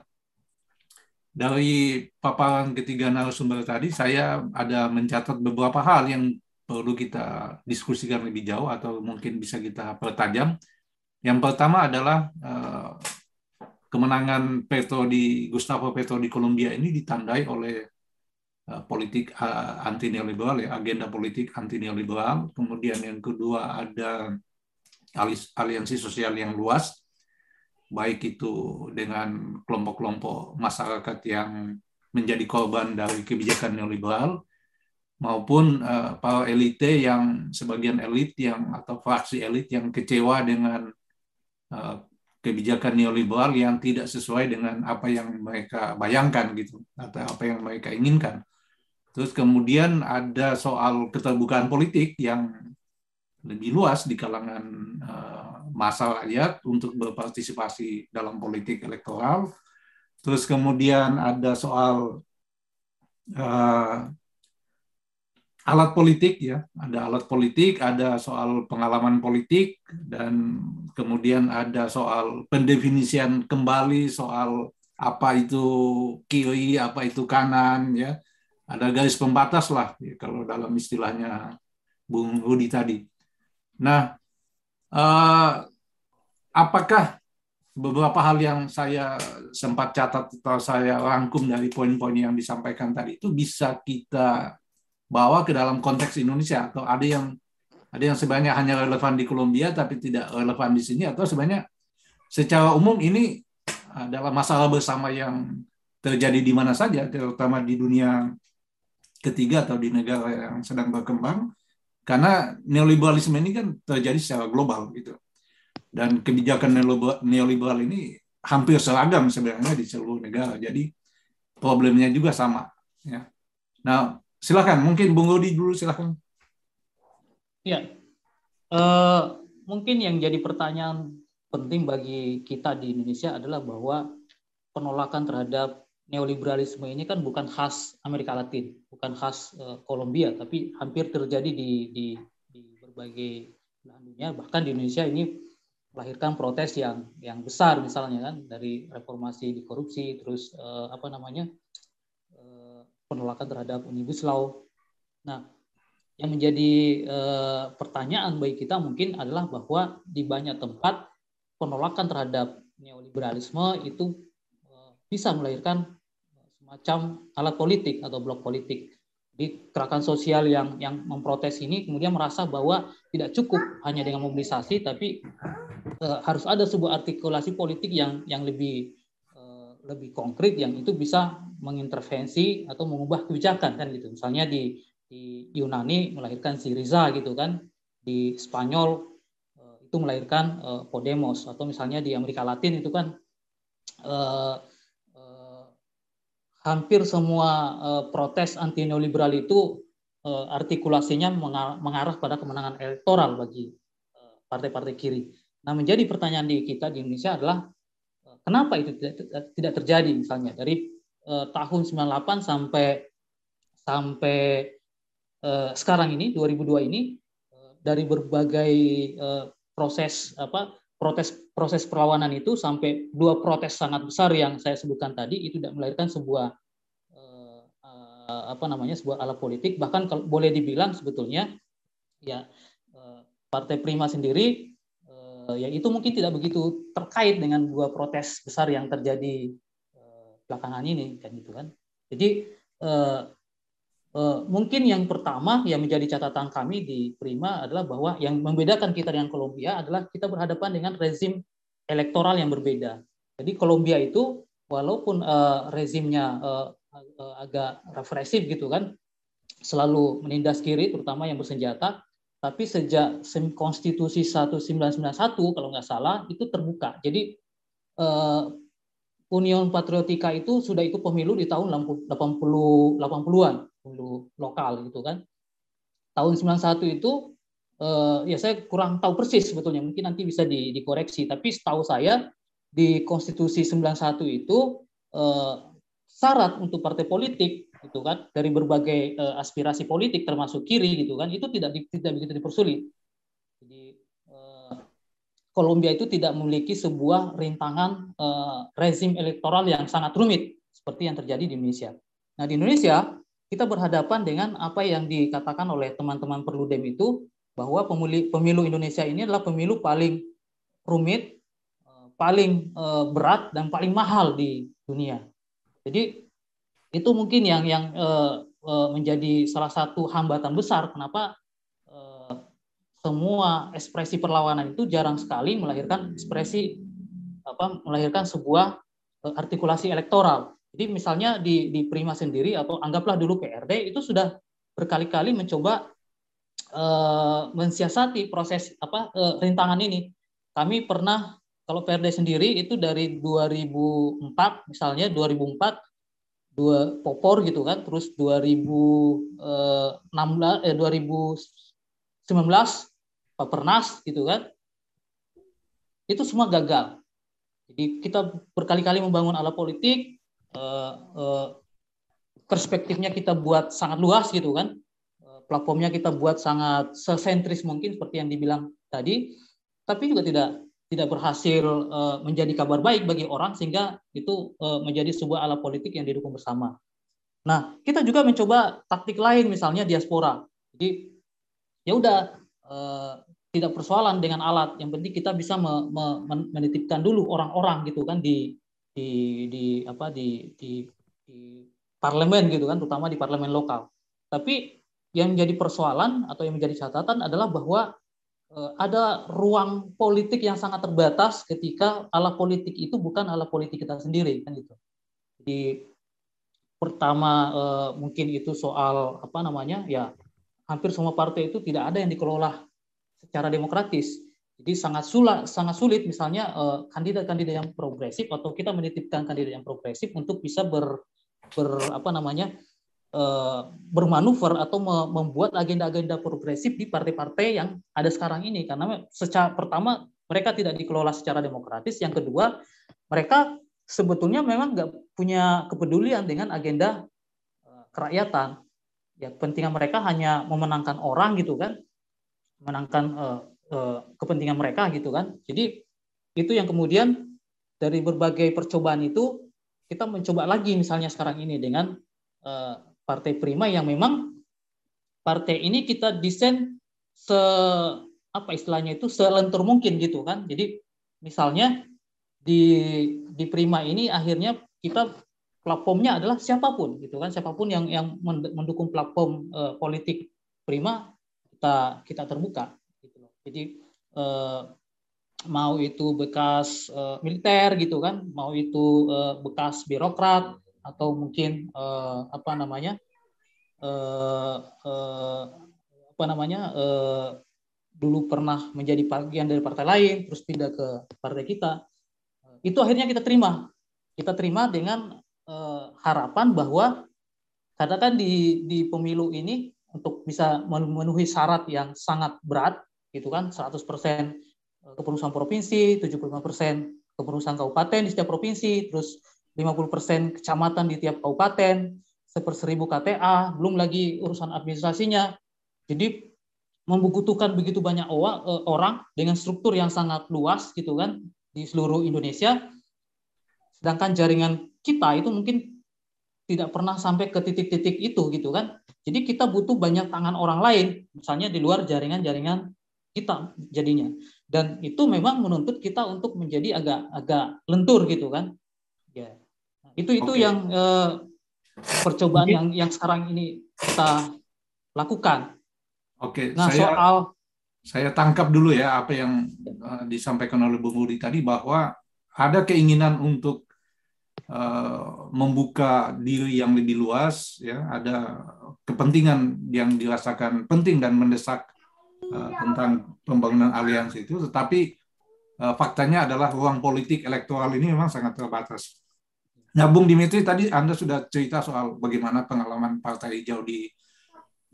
dari paparan ketiga narasumber tadi, saya ada mencatat beberapa hal yang perlu kita diskusikan lebih jauh atau mungkin bisa kita pertajam. Yang pertama adalah uh, kemenangan Petro di Gustavo Petro di Kolombia ini ditandai oleh uh, politik uh, anti neoliberal ya agenda politik anti neoliberal. Kemudian yang kedua ada aliansi sosial yang luas, baik itu dengan kelompok-kelompok masyarakat yang menjadi korban dari kebijakan neoliberal maupun uh, para elite yang sebagian elit yang atau fraksi elit yang kecewa dengan uh, kebijakan neoliberal yang tidak sesuai dengan apa yang mereka bayangkan gitu atau apa yang mereka inginkan. Terus kemudian ada soal keterbukaan politik yang lebih luas di kalangan uh, masa rakyat untuk berpartisipasi dalam politik elektoral. Terus kemudian ada soal uh, alat politik ya, ada alat politik, ada soal pengalaman politik dan kemudian ada soal pendefinisian kembali soal apa itu kiri, apa itu kanan ya. Ada garis pembatas lah ya, kalau dalam istilahnya Bung Rudi tadi. Nah, eh, apakah beberapa hal yang saya sempat catat atau saya rangkum dari poin-poin yang disampaikan tadi itu bisa kita bawa ke dalam konteks Indonesia? Atau ada yang ada yang sebenarnya hanya relevan di Kolombia tapi tidak relevan di sini? Atau sebenarnya secara umum ini adalah masalah bersama yang terjadi di mana saja terutama di dunia ketiga atau di negara yang sedang berkembang karena neoliberalisme ini kan terjadi secara global gitu. Dan kebijakan neoliberal ini hampir seragam sebenarnya di seluruh negara. Jadi problemnya juga sama ya. Nah Silakan, mungkin Bung Rudi dulu silakan. Ya, uh, mungkin yang jadi pertanyaan penting bagi kita di Indonesia adalah bahwa penolakan terhadap neoliberalisme ini kan bukan khas Amerika Latin, bukan khas uh, Kolombia, tapi hampir terjadi di, di, di berbagai belahan dunia. Bahkan di Indonesia ini melahirkan protes yang yang besar misalnya kan dari reformasi di korupsi, terus uh, apa namanya penolakan terhadap Omnibus Law. Nah, yang menjadi eh, pertanyaan bagi kita mungkin adalah bahwa di banyak tempat penolakan terhadap neoliberalisme itu bisa melahirkan semacam alat politik atau blok politik. Di gerakan sosial yang yang memprotes ini kemudian merasa bahwa tidak cukup hanya dengan mobilisasi, tapi eh, harus ada sebuah artikulasi politik yang yang lebih eh, lebih konkret yang itu bisa mengintervensi atau mengubah kebijakan kan gitu. Misalnya di di Yunani melahirkan Syriza gitu kan, di Spanyol uh, itu melahirkan uh, Podemos atau misalnya di Amerika Latin itu kan uh, hampir semua uh, protes anti neoliberal itu uh, artikulasinya mengarah pada kemenangan elektoral bagi partai-partai uh, kiri. Nah, menjadi pertanyaan di kita di Indonesia adalah kenapa itu tidak, tidak terjadi misalnya dari eh, tahun 98 sampai sampai eh, sekarang ini 2002 ini eh, dari berbagai eh, proses apa protes proses perlawanan itu sampai dua protes sangat besar yang saya sebutkan tadi itu tidak melahirkan sebuah eh, eh, apa namanya sebuah alat politik bahkan kalau boleh dibilang sebetulnya ya eh, partai Prima sendiri ya itu mungkin tidak begitu terkait dengan dua protes besar yang terjadi belakangan ini kan gitu kan. Jadi mungkin yang pertama yang menjadi catatan kami di Prima adalah bahwa yang membedakan kita dengan Kolombia adalah kita berhadapan dengan rezim elektoral yang berbeda. Jadi Kolombia itu walaupun eh, rezimnya eh, eh agak represif gitu kan, selalu menindas kiri terutama yang bersenjata, tapi sejak konstitusi 1991 kalau nggak salah itu terbuka. Jadi eh, Union Patriotika itu sudah ikut pemilu di tahun 80 80-an, pemilu lokal gitu kan. Tahun 91 itu eh, ya saya kurang tahu persis sebetulnya, mungkin nanti bisa di, dikoreksi, tapi setahu saya di Konstitusi 91 itu eh, syarat untuk partai politik gitu kan dari berbagai eh, aspirasi politik termasuk kiri gitu kan itu tidak tidak begitu dipersulit. Jadi Kolombia itu tidak memiliki sebuah rintangan uh, rezim elektoral yang sangat rumit seperti yang terjadi di Indonesia. Nah di Indonesia kita berhadapan dengan apa yang dikatakan oleh teman-teman Perludem itu bahwa pemilu, pemilu Indonesia ini adalah pemilu paling rumit, eh, paling eh, berat dan paling mahal di dunia. Jadi itu mungkin yang yang eh, menjadi salah satu hambatan besar kenapa semua ekspresi perlawanan itu jarang sekali melahirkan ekspresi apa melahirkan sebuah artikulasi elektoral. Jadi misalnya di di Prima sendiri atau anggaplah dulu PRD itu sudah berkali-kali mencoba uh, mensiasati proses apa uh, rintangan ini. Kami pernah kalau PRD sendiri itu dari 2004 misalnya 2004 dua popor gitu kan terus 2016 eh 2019 Pernas gitu kan itu semua gagal jadi kita berkali-kali membangun ala politik eh, eh, perspektifnya kita buat sangat luas gitu kan eh, platformnya kita buat sangat sesentris mungkin seperti yang dibilang tadi tapi juga tidak tidak berhasil menjadi kabar baik bagi orang sehingga itu menjadi sebuah ala politik yang didukung bersama. Nah, kita juga mencoba taktik lain misalnya diaspora. Jadi ya udah tidak persoalan dengan alat, yang penting kita bisa me, me, menitipkan dulu orang-orang gitu kan di di di apa di di di parlemen gitu kan, terutama di parlemen lokal. Tapi yang menjadi persoalan atau yang menjadi catatan adalah bahwa Eh, ada ruang politik yang sangat terbatas ketika ala politik itu bukan ala politik kita sendiri kan gitu. Jadi pertama eh, mungkin itu soal apa namanya ya hampir semua partai itu tidak ada yang dikelola secara demokratis. Jadi sangat sulit sangat sulit misalnya eh, kandidat-kandidat yang progresif atau kita menitipkan kandidat yang progresif untuk bisa ber, ber apa namanya Eh, bermanuver atau membuat agenda-agenda progresif di partai-partai yang ada sekarang ini. Karena secara pertama mereka tidak dikelola secara demokratis. Yang kedua mereka sebetulnya memang nggak punya kepedulian dengan agenda eh, kerakyatan. Ya kepentingan mereka hanya memenangkan orang gitu kan. Menangkan kepentingan mereka gitu kan jadi itu yang kemudian dari berbagai percobaan itu kita mencoba lagi misalnya sekarang ini dengan uh, partai prima yang memang partai ini kita desain se apa istilahnya itu selentur mungkin gitu kan. Jadi misalnya di di prima ini akhirnya kita platformnya adalah siapa pun gitu kan siapa pun yang yang mendukung platform uh, politik prima kita kita terbuka. Jadi uh, mau itu bekas uh, militer gitu kan, mau itu uh, bekas birokrat atau mungkin apa namanya apa namanya dulu pernah menjadi bagian dari partai lain terus pindah ke partai kita itu akhirnya kita terima. Kita terima dengan harapan bahwa katakan di di pemilu ini untuk bisa memenuhi syarat yang sangat berat gitu kan 100% kepengurusan provinsi 75% kepengurusan kabupaten di setiap provinsi terus 50% kecamatan di tiap kabupaten, seperseribu KTA, belum lagi urusan administrasinya. Jadi membutuhkan begitu banyak eh, orang dengan struktur yang sangat luas gitu kan di seluruh Indonesia. Sedangkan jaringan kita itu mungkin tidak pernah sampai ke titik-titik itu gitu kan. Jadi kita butuh banyak tangan orang lain, misalnya di luar jaringan-jaringan kita jadinya. Dan itu memang menuntut kita untuk menjadi agak agak lentur gitu kan. Ya. Itu itu okay. yang eh, percobaan yang yang sekarang ini kita lakukan. Oke, okay. nah, saya soal saya tangkap dulu ya apa yang uh, disampaikan oleh Bung Udi tadi bahwa ada keinginan untuk uh, membuka diri yang lebih luas ya, ada kepentingan yang dirasakan penting dan mendesak uh, tentang pembangunan aliansi itu, tetapi uh, faktanya adalah ruang politik elektoral ini memang sangat terbatas. Nah, Bung Dimitri tadi Anda sudah cerita soal bagaimana pengalaman Partai Hijau di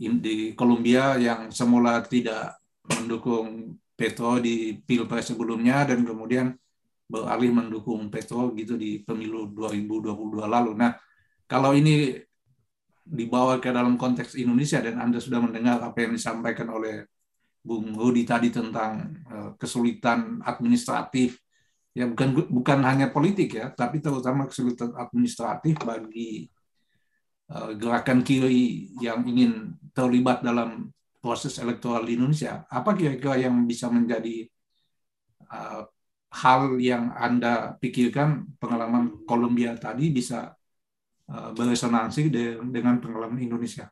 di Kolombia yang semula tidak mendukung Petro di pilpres sebelumnya dan kemudian beralih mendukung Petro gitu di pemilu 2022 lalu. Nah, kalau ini dibawa ke dalam konteks Indonesia dan Anda sudah mendengar apa yang disampaikan oleh Bung Rudi tadi tentang eh, kesulitan administratif ya bukan bukan hanya politik ya, tapi terutama kesulitan administratif bagi uh, gerakan kiri yang ingin terlibat dalam proses elektoral di Indonesia. Apa kira-kira yang bisa menjadi uh, hal yang Anda pikirkan pengalaman Kolombia tadi bisa beresonansi dengan pengalaman Indonesia?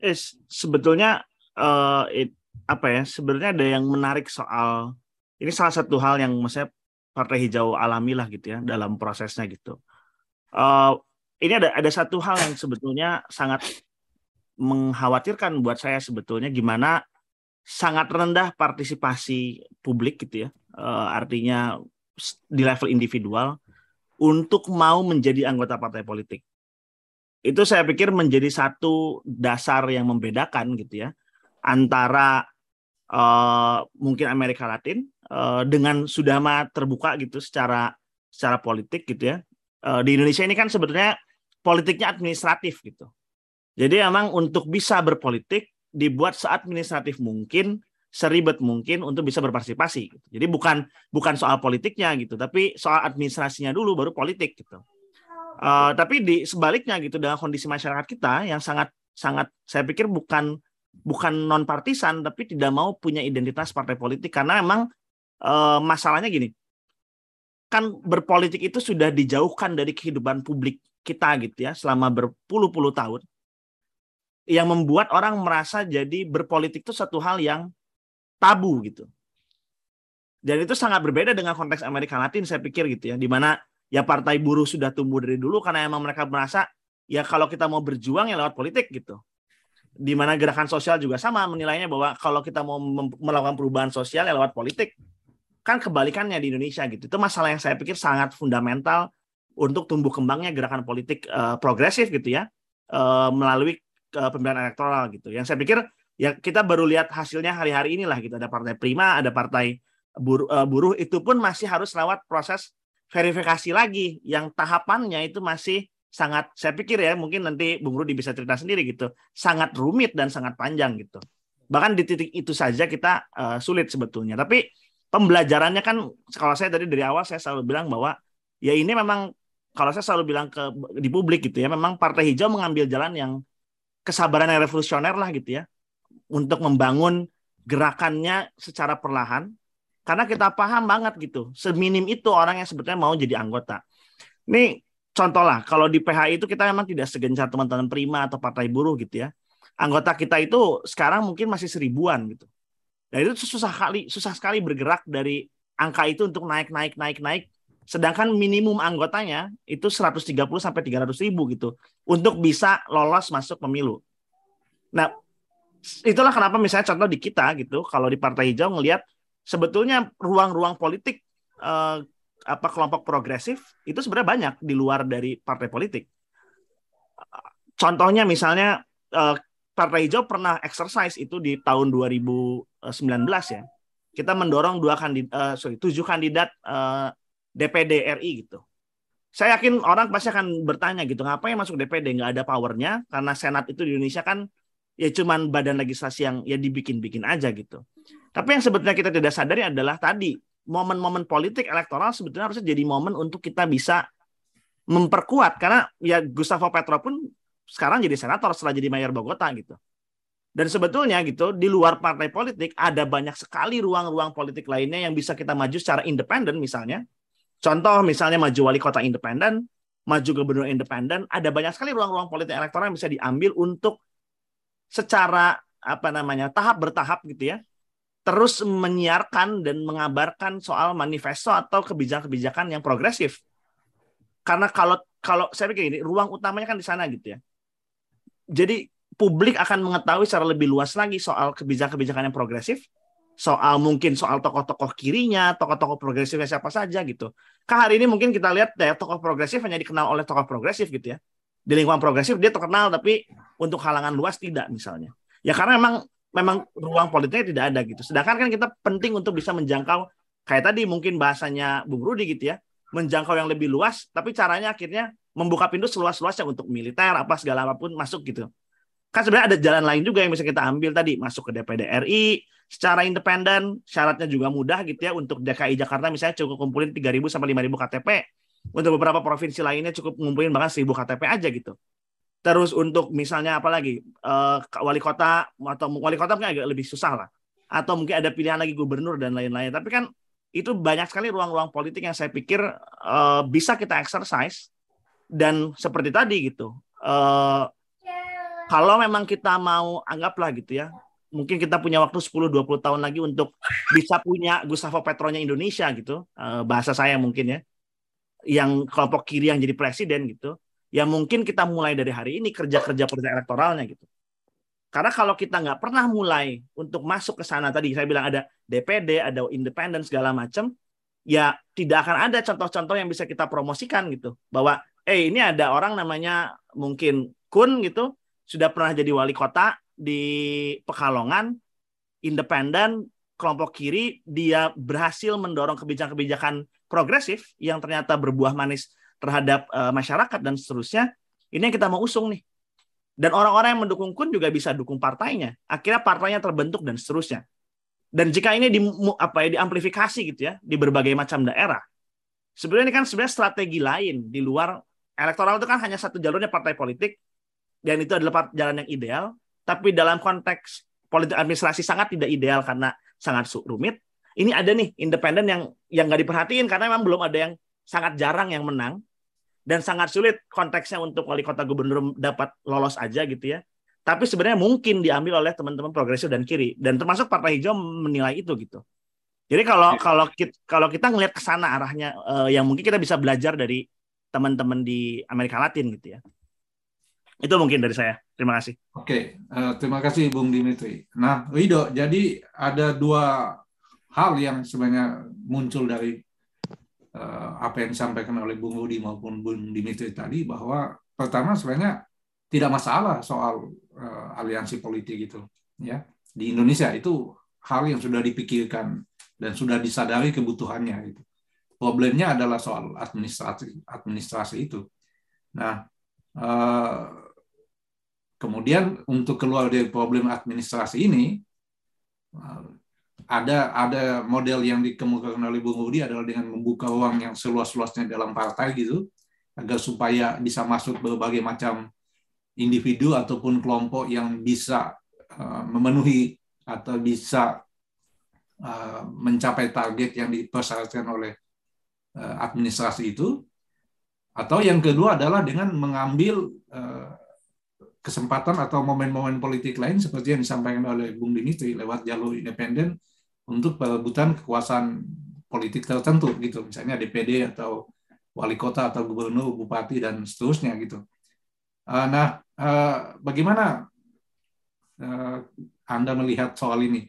Eh, sebetulnya uh, it, apa ya? Sebenarnya ada yang menarik soal ini salah satu hal yang maksudnya Partai Hijau alami lah gitu ya dalam prosesnya gitu. Uh, ini ada ada satu hal yang sebetulnya sangat mengkhawatirkan buat saya sebetulnya gimana sangat rendah partisipasi publik gitu ya. Uh, artinya di level individual untuk mau menjadi anggota partai politik. Itu saya pikir menjadi satu dasar yang membedakan gitu ya antara uh, mungkin Amerika Latin uh, dengan sudah terbuka gitu secara secara politik gitu ya. Uh, di Indonesia ini kan sebetulnya politiknya administratif gitu. Jadi memang untuk bisa berpolitik dibuat seadministratif mungkin, seribet mungkin untuk bisa berpartisipasi. Gitu. Jadi bukan bukan soal politiknya gitu, tapi soal administrasinya dulu baru politik gitu. Uh, tapi di sebaliknya gitu dengan kondisi masyarakat kita yang sangat sangat saya pikir bukan bukan non partisan tapi tidak mau punya identitas partai politik karena memang uh, masalahnya gini kan berpolitik itu sudah dijauhkan dari kehidupan publik kita gitu ya selama berpuluh-puluh tahun yang membuat orang merasa jadi berpolitik itu satu hal yang tabu gitu. Dan itu sangat berbeda dengan konteks Amerika Latin saya pikir gitu ya, di mana ya partai buruh sudah tumbuh dari dulu karena emang mereka merasa ya kalau kita mau berjuang ya lewat politik gitu. Di mana gerakan sosial juga sama menilainya bahwa kalau kita mau melakukan perubahan sosial ya lewat politik. Kan kebalikannya di Indonesia gitu. Itu masalah yang saya pikir sangat fundamental untuk tumbuh kembangnya gerakan politik uh, progresif gitu ya. Uh, melalui uh, pemilihan elektoral gitu. Yang saya pikir ya kita baru lihat hasilnya hari-hari inilah gitu. Ada partai Prima, ada partai buruh, uh, buruh itu pun masih harus lewat proses verifikasi lagi yang tahapannya itu masih sangat saya pikir ya mungkin nanti Bung Rudi bisa cerita sendiri gitu. Sangat rumit dan sangat panjang gitu. Bahkan di titik itu saja kita uh, sulit sebetulnya. Tapi pembelajarannya kan kalau saya tadi dari awal saya selalu bilang bahwa ya ini memang kalau saya selalu bilang ke di publik gitu ya memang Partai Hijau mengambil jalan yang kesabaran yang revolusioner lah gitu ya. Untuk membangun gerakannya secara perlahan. Karena kita paham banget gitu seminim itu orang yang sebetulnya mau jadi anggota. Ini contoh lah kalau di PHI itu kita memang tidak segencar teman-teman Prima atau Partai Buruh gitu ya. Anggota kita itu sekarang mungkin masih seribuan gitu. Dan itu susah kali susah sekali bergerak dari angka itu untuk naik naik naik naik Sedangkan minimum anggotanya itu 130 sampai 300 ribu gitu untuk bisa lolos masuk pemilu. Nah, itulah kenapa misalnya contoh di kita gitu, kalau di Partai Hijau ngelihat sebetulnya ruang-ruang politik eh, apa kelompok progresif itu sebenarnya banyak di luar dari partai politik. Contohnya misalnya eh, Partai Hijau pernah exercise itu di tahun 2019 ya. Kita mendorong dua kandidat, uh, sorry, tujuh kandidat uh, DPD RI gitu. Saya yakin orang pasti akan bertanya gitu, ngapain masuk DPD nggak ada powernya karena Senat itu di Indonesia kan ya cuman badan legislasi yang ya dibikin-bikin aja gitu. Tapi yang sebetulnya kita tidak sadari adalah tadi momen-momen politik elektoral sebetulnya harusnya jadi momen untuk kita bisa memperkuat. Karena ya Gustavo Petro pun sekarang jadi senator setelah jadi mayor Bogota gitu. Dan sebetulnya gitu di luar partai politik ada banyak sekali ruang-ruang politik lainnya yang bisa kita maju secara independen misalnya. Contoh misalnya maju wali kota independen, maju gubernur independen, ada banyak sekali ruang-ruang politik elektoral yang bisa diambil untuk secara apa namanya tahap bertahap gitu ya, terus menyiarkan dan mengabarkan soal manifesto atau kebijakan-kebijakan yang progresif. Karena kalau kalau saya pikir ini ruang utamanya kan di sana gitu ya. Jadi publik akan mengetahui secara lebih luas lagi soal kebijakan-kebijakan yang progresif soal mungkin soal tokoh-tokoh kirinya, tokoh-tokoh progresifnya siapa saja gitu. Kan hari ini mungkin kita lihat ya tokoh progresif hanya dikenal oleh tokoh progresif gitu ya. Di lingkungan progresif dia terkenal tapi untuk halangan luas tidak misalnya. Ya karena memang memang ruang politiknya tidak ada gitu. Sedangkan kan kita penting untuk bisa menjangkau kayak tadi mungkin bahasanya Bung Rudi gitu ya, menjangkau yang lebih luas tapi caranya akhirnya membuka pintu seluas-luasnya untuk militer apa segala apa pun masuk gitu. Kan sebenarnya ada jalan lain juga yang bisa kita ambil tadi masuk ke DPD RI, secara independen, syaratnya juga mudah gitu ya untuk DKI Jakarta misalnya cukup kumpulin 3.000 sampai 5.000 KTP. Untuk beberapa provinsi lainnya cukup ngumpulin bahkan seribu KTP aja gitu. Terus untuk misalnya apa lagi uh, wali kota atau wali kota mungkin agak lebih susah lah. Atau mungkin ada pilihan lagi gubernur dan lain-lain. Tapi kan itu banyak sekali ruang-ruang politik yang saya pikir uh, bisa kita exercise dan seperti tadi gitu. Uh, kalau memang kita mau anggaplah gitu ya, mungkin kita punya waktu 10-20 tahun lagi untuk bisa punya Gustavo Petronya Indonesia gitu, uh, bahasa saya mungkin ya, yang kelompok kiri yang jadi presiden gitu, ya mungkin kita mulai dari hari ini kerja-kerja kerja elektoralnya gitu. Karena kalau kita nggak pernah mulai untuk masuk ke sana tadi saya bilang ada DPD, ada independen segala macam, ya tidak akan ada contoh-contoh yang bisa kita promosikan gitu bahwa eh ini ada orang namanya mungkin Kun gitu sudah pernah jadi wali kota di Pekalongan, independen, kelompok kiri, dia berhasil mendorong kebijakan-kebijakan progresif yang ternyata berbuah manis terhadap uh, masyarakat dan seterusnya. Ini yang kita mau usung nih. Dan orang-orang yang mendukung Kun juga bisa dukung partainya. Akhirnya partainya terbentuk dan seterusnya. Dan jika ini di apa ya diamplifikasi gitu ya di berbagai macam daerah, sebenarnya ini kan sebenarnya strategi lain di luar elektoral itu kan hanya satu jalurnya partai politik dan itu adalah jalan yang ideal. Tapi dalam konteks politik administrasi sangat tidak ideal karena sangat rumit. Ini ada nih independen yang yang nggak diperhatiin karena memang belum ada yang sangat jarang yang menang dan sangat sulit konteksnya untuk wali kota gubernur dapat lolos aja gitu ya. Tapi sebenarnya mungkin diambil oleh teman-teman progresif dan kiri dan termasuk Partai Hijau menilai itu gitu. Jadi kalau ya. kalau kita, kalau kita ngelihat ke sana arahnya uh, yang mungkin kita bisa belajar dari teman-teman di Amerika Latin gitu ya. Itu mungkin dari saya. Terima kasih. Oke, uh, terima kasih Bung Dimitri. Nah, Wido, jadi ada dua hal yang sebenarnya muncul dari apa yang disampaikan oleh Bung Rudi maupun Bung Dimitri tadi bahwa pertama sebenarnya tidak masalah soal uh, aliansi politik itu ya. Di Indonesia itu hal yang sudah dipikirkan dan sudah disadari kebutuhannya itu. Problemnya adalah soal administrasi administrasi itu. Nah uh, kemudian untuk keluar dari problem administrasi ini ada ada model yang dikemukakan oleh Bung Rudi adalah dengan membuka ruang yang seluas-luasnya dalam partai gitu agar supaya bisa masuk berbagai macam individu ataupun kelompok yang bisa uh, memenuhi atau bisa uh, mencapai target yang dipersyaratkan oleh uh, administrasi itu. Atau yang kedua adalah dengan mengambil uh, kesempatan atau momen-momen politik lain seperti yang disampaikan oleh Bung Dimitri lewat jalur independen untuk perebutan kekuasaan politik tertentu gitu. Misalnya DPD atau wali kota atau gubernur bupati dan seterusnya gitu. Uh, nah uh, bagaimana uh, anda melihat soal ini?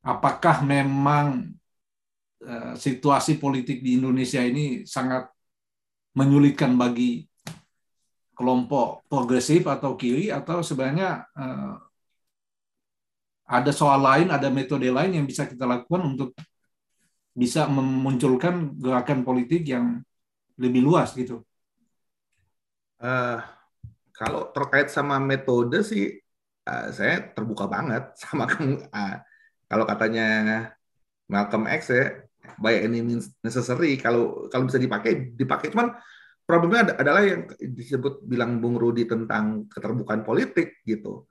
Apakah memang situasi politik di Indonesia ini sangat menyulitkan bagi kelompok progresif atau kiri atau sebenarnya ada soal lain, ada metode lain yang bisa kita lakukan untuk bisa memunculkan gerakan politik yang lebih luas gitu. Uh, kalau terkait sama metode sih, uh, saya terbuka banget sama kamu. Uh, kalau katanya Malcolm X ya, by any means necessary. Kalau kalau bisa dipakai, dipakai. Cuman problemnya adalah yang disebut bilang Bung Rudi tentang keterbukaan politik gitu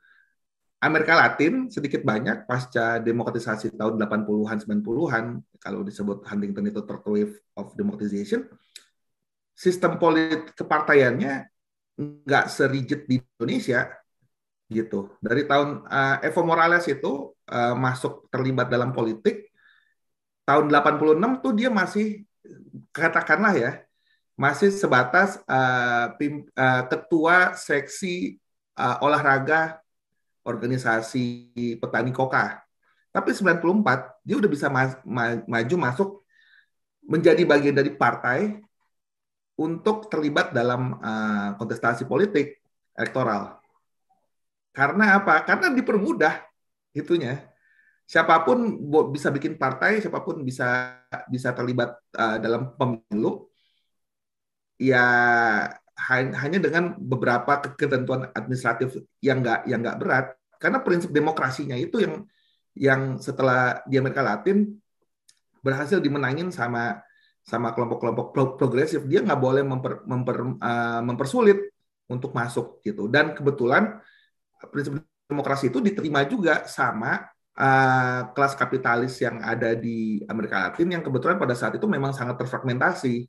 Amerika Latin sedikit banyak pasca demokratisasi tahun 80-an 90-an kalau disebut Huntington itu third of democratization sistem politik kepartaiannya nggak serigid di Indonesia gitu. Dari tahun uh, Evo Morales itu uh, masuk terlibat dalam politik tahun 86 tuh dia masih katakanlah ya masih sebatas uh, pim, uh, ketua seksi uh, olahraga organisasi petani koka. Tapi 94 dia udah bisa ma ma maju masuk menjadi bagian dari partai untuk terlibat dalam uh, kontestasi politik elektoral. Karena apa? Karena dipermudah itunya. Siapa pun bisa bikin partai, siapa pun bisa bisa terlibat uh, dalam pemilu. Ya hanya dengan beberapa ketentuan administratif yang nggak yang nggak berat karena prinsip demokrasinya itu yang yang setelah di Amerika Latin berhasil dimenangin sama sama kelompok-kelompok progresif dia nggak boleh memper, memper, uh, mempersulit untuk masuk gitu dan kebetulan prinsip demokrasi itu diterima juga sama uh, kelas kapitalis yang ada di Amerika Latin yang kebetulan pada saat itu memang sangat terfragmentasi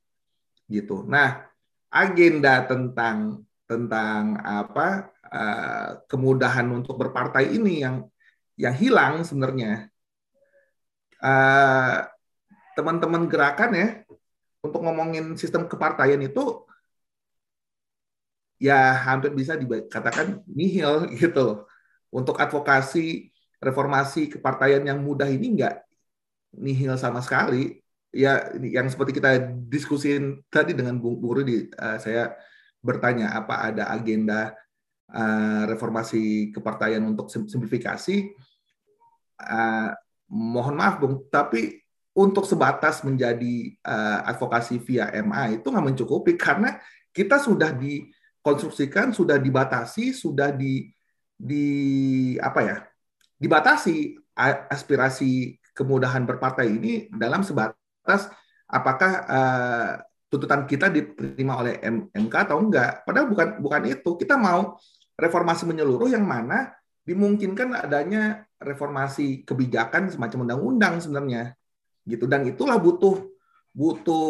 gitu. Nah, agenda tentang tentang apa uh, kemudahan untuk berpartai ini yang yang hilang sebenarnya. Uh, teman-teman gerakan ya untuk ngomongin sistem kepartaian itu ya hampir bisa dikatakan nihil gitu. Untuk advokasi reformasi kepartaian yang mudah ini enggak nihil sama sekali. Ya yang seperti kita diskusin tadi dengan Bung Rudi, uh, saya bertanya apa ada agenda uh, reformasi kepartaian untuk simplifikasi. Uh, mohon maaf Bung, tapi untuk sebatas menjadi uh, advokasi via MA itu nggak mencukupi karena kita sudah di konstruksikan sudah dibatasi, sudah di di apa ya? dibatasi aspirasi kemudahan berpartai ini dalam sebatas apakah uh, tuntutan kita diterima oleh MK atau enggak. Padahal bukan bukan itu. Kita mau reformasi menyeluruh yang mana dimungkinkan adanya reformasi kebijakan semacam undang-undang sebenarnya. Gitu dan itulah butuh butuh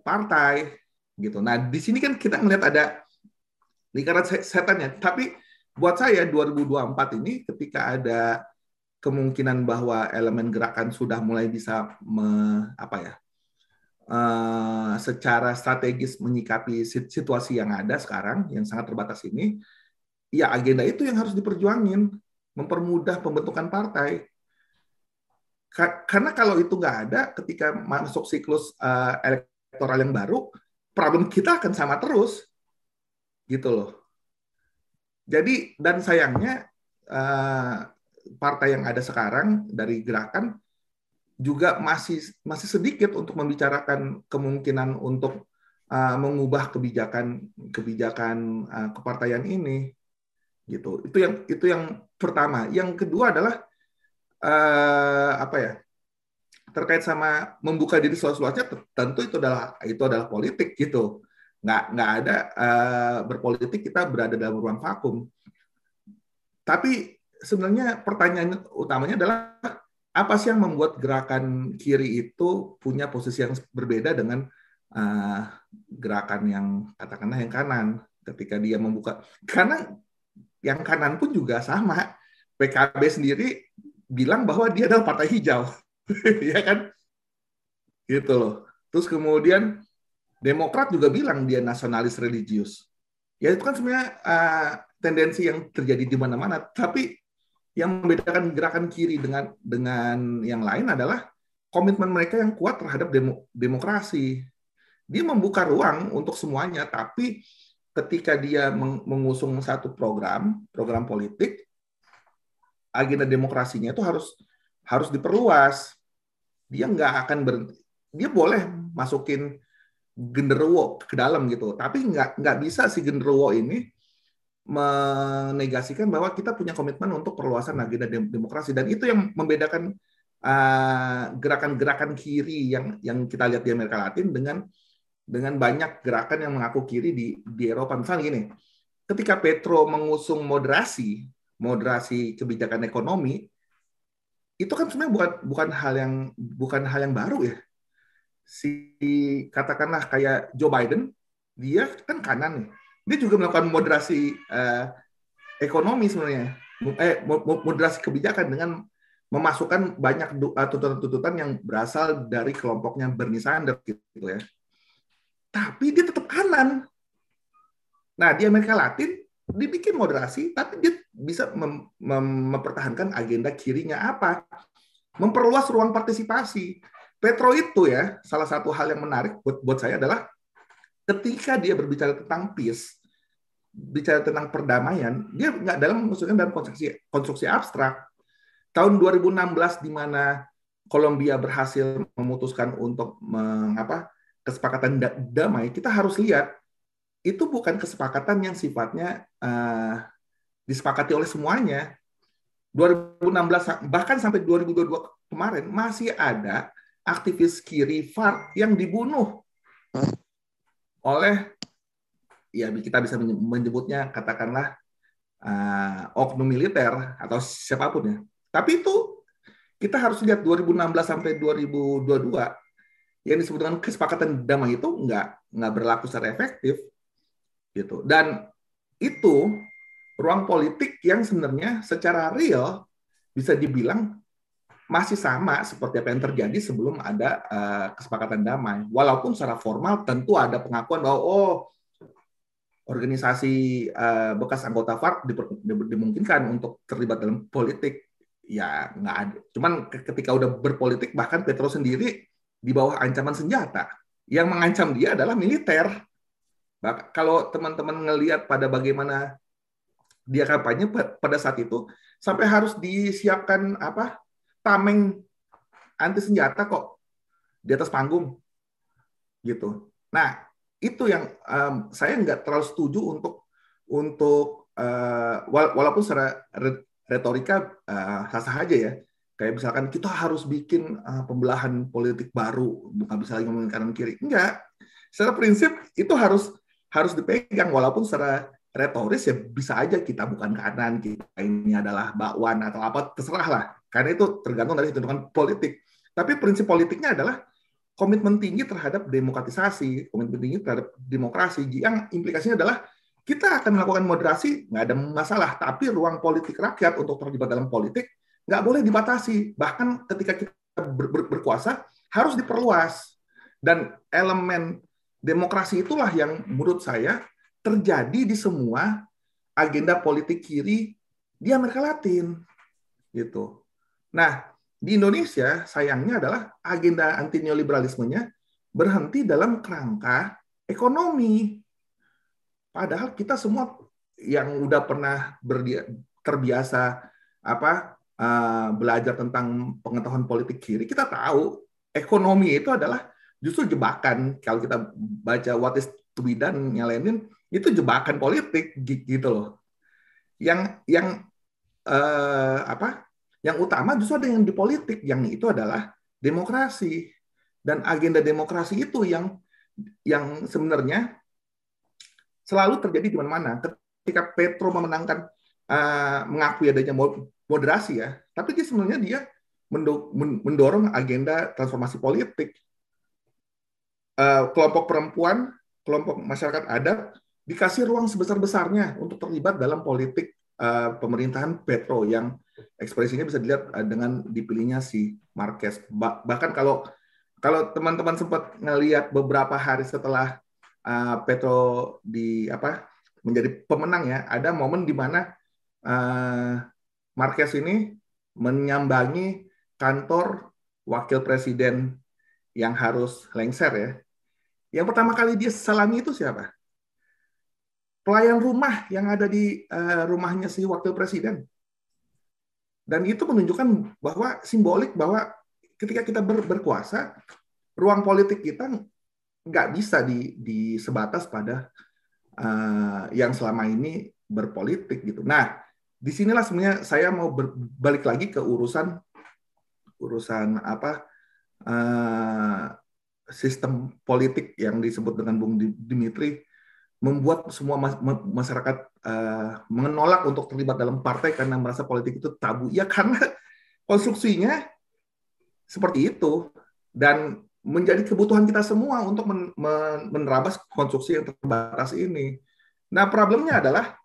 partai gitu. Nah, di sini kan kita melihat ada lingkaran setannya. Tapi buat saya 2024 ini ketika ada kemungkinan bahwa elemen gerakan sudah mulai bisa me, apa ya uh, secara strategis menyikapi situasi yang ada sekarang yang sangat terbatas ini, ya agenda itu yang harus diperjuangin, mempermudah pembentukan partai. Karena kalau itu nggak ada, ketika masuk siklus uh, elektoral yang baru, problem kita akan sama terus gitu loh. Jadi dan sayangnya uh, partai yang ada sekarang dari gerakan juga masih masih sedikit untuk membicarakan kemungkinan untuk uh, mengubah kebijakan kebijakan uh, kepartaian ini gitu. Itu yang itu yang pertama. Yang kedua adalah uh, apa ya? terkait sama membuka diri seluas-luasnya tentu itu adalah itu adalah politik gitu nggak nggak ada uh, berpolitik kita berada dalam ruang vakum. Tapi sebenarnya pertanyaan utamanya adalah apa sih yang membuat gerakan kiri itu punya posisi yang berbeda dengan uh, gerakan yang katakanlah yang kanan ketika dia membuka karena yang kanan pun juga sama PKB sendiri bilang bahwa dia adalah partai hijau ya kan gitu loh terus kemudian Demokrat juga bilang dia nasionalis religius. Ya itu kan sebenarnya uh, tendensi yang terjadi di mana-mana. Tapi yang membedakan gerakan kiri dengan dengan yang lain adalah komitmen mereka yang kuat terhadap demo, demokrasi. Dia membuka ruang untuk semuanya, tapi ketika dia mengusung satu program, program politik, agenda demokrasinya itu harus harus diperluas. Dia nggak akan ber, dia boleh masukin genderuwo ke dalam gitu. Tapi nggak nggak bisa si genderuwo ini menegasikan bahwa kita punya komitmen untuk perluasan agenda demokrasi dan itu yang membedakan uh, gerakan-gerakan uh, kiri yang yang kita lihat di Amerika Latin dengan dengan banyak gerakan yang mengaku kiri di di Eropa. Misalnya gini, ketika Petro mengusung moderasi, moderasi kebijakan ekonomi, itu kan sebenarnya bukan bukan hal yang bukan hal yang baru ya si katakanlah kayak Joe Biden, dia kan kanan nih. Dia juga melakukan moderasi uh, ekonomi sebenarnya, eh moderasi kebijakan dengan memasukkan banyak eh, tuntutan-tuntutan yang berasal dari kelompoknya Bernie Sanders gitu ya. Tapi dia tetap kanan. Nah, di Amerika Latin dibikin moderasi, tapi dia bisa mem mem mempertahankan agenda kirinya apa? Memperluas ruang partisipasi Petro itu ya, salah satu hal yang menarik buat, buat saya adalah ketika dia berbicara tentang peace, bicara tentang perdamaian, dia nggak dalam maksudnya dalam konstruksi konstruksi abstrak. Tahun 2016 di mana Kolombia berhasil memutuskan untuk mengapa kesepakatan damai, kita harus lihat itu bukan kesepakatan yang sifatnya uh, disepakati oleh semuanya. 2016 bahkan sampai 2022 kemarin masih ada aktivis kiri FARC yang dibunuh oleh ya kita bisa menyebutnya katakanlah uh, oknum militer atau siapa pun ya. Tapi itu kita harus lihat 2016 sampai 2022 yang disebut dengan kesepakatan damai itu nggak nggak berlaku secara efektif gitu. Dan itu ruang politik yang sebenarnya secara real bisa dibilang masih sama seperti apa yang terjadi sebelum ada uh, kesepakatan damai. Walaupun secara formal tentu ada pengakuan bahwa oh organisasi uh, bekas anggota FARC dimungkinkan untuk terlibat dalam politik. Ya nggak ada. Cuman ketika udah berpolitik bahkan Petro sendiri di bawah ancaman senjata. Yang mengancam dia adalah militer. Kalau teman-teman ngelihat pada bagaimana dia kampanye pada saat itu sampai harus disiapkan apa tameng anti senjata kok di atas panggung gitu. Nah itu yang um, saya nggak terlalu setuju untuk untuk uh, walaupun secara retorika uh, sah-sah aja ya kayak misalkan kita harus bikin uh, pembelahan politik baru bukan bisa lagi ngomongin kanan kiri. Enggak. Secara prinsip itu harus harus dipegang. Walaupun secara retoris ya bisa aja kita bukan kanan kita ini adalah bakwan atau apa terserah lah. Karena itu tergantung dari hitungan politik. Tapi prinsip politiknya adalah komitmen tinggi terhadap demokratisasi, komitmen tinggi terhadap demokrasi, yang implikasinya adalah kita akan melakukan moderasi, nggak ada masalah, tapi ruang politik rakyat untuk terlibat dalam politik nggak boleh dibatasi. Bahkan ketika kita ber ber berkuasa, harus diperluas. Dan elemen demokrasi itulah yang menurut saya terjadi di semua agenda politik kiri di Amerika Latin. Gitu. Nah, di Indonesia sayangnya adalah agenda anti neoliberalismenya berhenti dalam kerangka ekonomi. Padahal kita semua yang udah pernah terbiasa apa uh, belajar tentang pengetahuan politik kiri, kita tahu ekonomi itu adalah justru jebakan. Kalau kita baca What is to be done Lenin, itu jebakan politik gitu loh. Yang yang uh, apa yang utama justru ada yang di politik, yang itu adalah demokrasi. Dan agenda demokrasi itu yang yang sebenarnya selalu terjadi di mana-mana. Ketika Petro memenangkan uh, mengakui adanya moderasi ya, tapi dia sebenarnya dia mendorong agenda transformasi politik. Uh, kelompok perempuan, kelompok masyarakat adat dikasih ruang sebesar-besarnya untuk terlibat dalam politik uh, pemerintahan Petro yang ekspresinya bisa dilihat uh, dengan dipilihnya si Marquez. Ba bahkan kalau kalau teman-teman sempat ngelihat beberapa hari setelah Petro di apa menjadi pemenang ya, ada momen di mana Marquez ini menyambangi kantor wakil presiden yang harus lengser ya. Yang pertama kali dia salami itu siapa? pelayan rumah yang ada di uh, rumahnya si wakil presiden. Dan itu menunjukkan bahwa simbolik bahwa ketika kita ber, berkuasa, ruang politik kita nggak bisa di, di sebatas pada uh, yang selama ini berpolitik gitu. Nah, di sinilah sebenarnya saya mau balik lagi ke urusan urusan apa uh, sistem politik yang disebut dengan Bung Dimitri membuat semua masyarakat uh, menolak untuk terlibat dalam partai karena merasa politik itu tabu. Ya karena konstruksinya seperti itu dan menjadi kebutuhan kita semua untuk men menerabas konstruksi yang terbatas ini. Nah problemnya adalah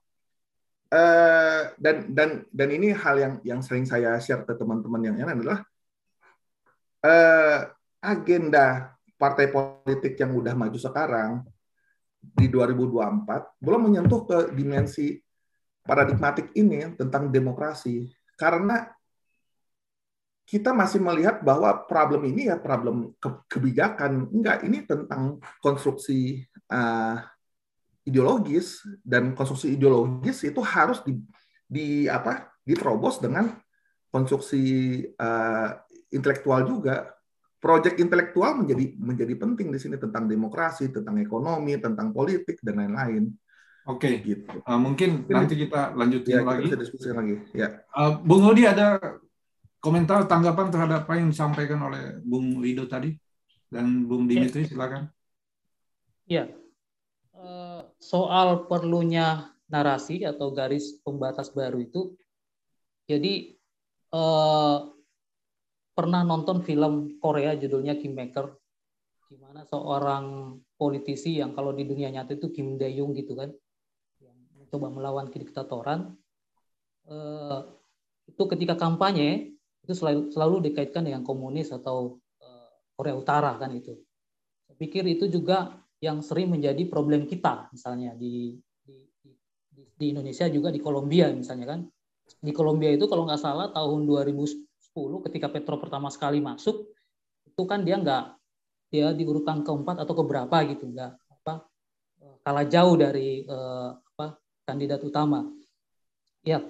uh, dan dan dan ini hal yang yang sering saya share ke teman-teman yang lain adalah uh, agenda partai politik yang udah maju sekarang di 2024 belum menyentuh ke dimensi paradigmatik ini tentang demokrasi. Karena kita masih melihat bahwa problem ini ya problem ke kebijakan. Enggak ini tentang konstruksi uh, ideologis dan konstruksi ideologis itu harus di, di apa diterobos dengan konstruksi uh, intelektual juga proyek intelektual menjadi menjadi penting di sini tentang demokrasi, tentang ekonomi, tentang politik dan lain-lain. Oke, okay. gitu. Uh, mungkin nanti kita lanjutin ya, lagi. Kita diskusi lagi. Ya. Uh, Bung Odi ada komentar tanggapan terhadap apa yang disampaikan oleh Bung Rido tadi dan Bung ya. Dimitri silakan. Ya, soal perlunya narasi atau garis pembatas baru itu, jadi eh, pernah nonton film Korea judulnya Kingmaker, di mana seorang politisi yang kalau di dunia nyata itu Kim Dae Jung gitu kan, yang mencoba melawan kediktatoran, eh, itu ketika kampanye itu selalu, selalu dikaitkan dengan komunis atau uh, Korea Utara kan itu. Saya pikir itu juga yang sering menjadi problem kita misalnya di di, di, Indonesia juga di Kolombia misalnya kan. Di Kolombia itu kalau nggak salah tahun 2010 ketika Petro pertama sekali masuk itu kan dia nggak dia di urutan keempat atau keberapa gitu nggak apa kalah jauh dari uh, apa kandidat utama. Ya,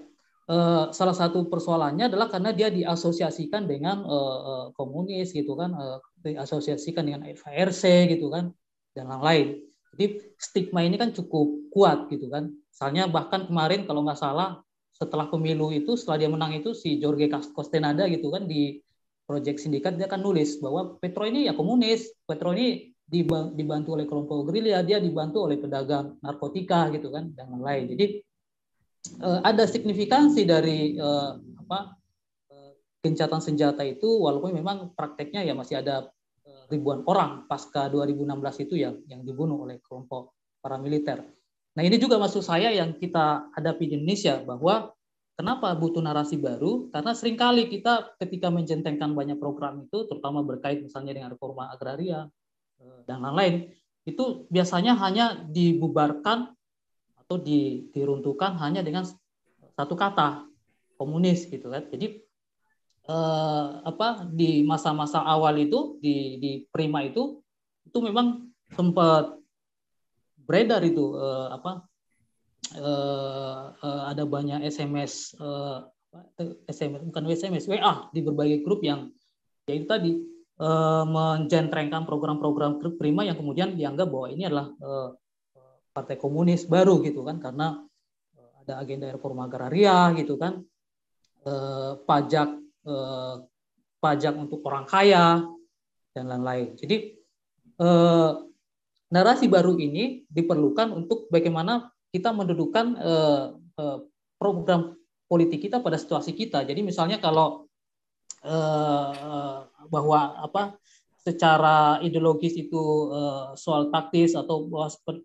Uh, salah satu persoalannya adalah karena dia diasosiasikan dengan uh, uh, komunis gitu kan, uh, diasosiasikan dengan FARC gitu kan, dan lain-lain. Jadi stigma ini kan cukup kuat gitu kan. Misalnya bahkan kemarin kalau nggak salah setelah pemilu itu setelah dia menang itu si Jorge Costenada gitu kan di Project Sindikat dia kan nulis bahwa Petro ini ya komunis, Petro ini dibantu oleh kelompok gerilya, dia dibantu oleh pedagang narkotika gitu kan dan lain-lain. Jadi uh, ada signifikansi dari uh, apa uh, gencatan senjata itu walaupun memang prakteknya ya masih ada ribuan orang pasca 2016 itu yang yang dibunuh oleh kelompok paramiliter. Nah ini juga maksud saya yang kita hadapi di Indonesia bahwa kenapa butuh narasi baru? Karena sering kali kita ketika menjentengkan banyak program itu, terutama berkait misalnya dengan reforma agraria dan lain-lain, itu biasanya hanya dibubarkan atau di, diruntuhkan hanya dengan satu kata komunis gitu kan. Jadi eh, apa di masa-masa awal itu di di Prima itu itu memang sempat beredar itu eh, apa eh, eh, ada banyak SMS eh, SMS bukan SMS WA di berbagai grup yang yaitu tadi eh, menjentrengkan program-program Prima yang kemudian dianggap bahwa ini adalah eh, partai komunis baru gitu kan karena eh, ada agenda reforma agraria gitu kan eh, pajak eh, pajak untuk orang kaya dan lain-lain. Jadi eh, narasi baru ini diperlukan untuk bagaimana kita mendudukan eh, eh, program politik kita pada situasi kita. Jadi misalnya kalau eh, bahwa apa secara ideologis itu uh, soal taktis atau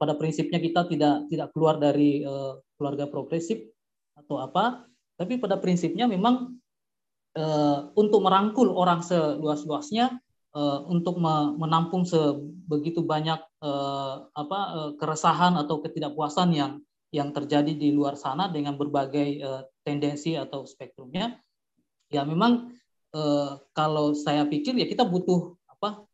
pada prinsipnya kita tidak tidak keluar dari uh, keluarga progresif atau apa, tapi pada prinsipnya memang uh, untuk merangkul orang seluas-luasnya uh, untuk menampung sebegitu banyak uh, apa keresahan atau ketidakpuasan yang yang terjadi di luar sana dengan berbagai tendensi atau spektrumnya, ya memang kalau saya pikir ya kita butuh apa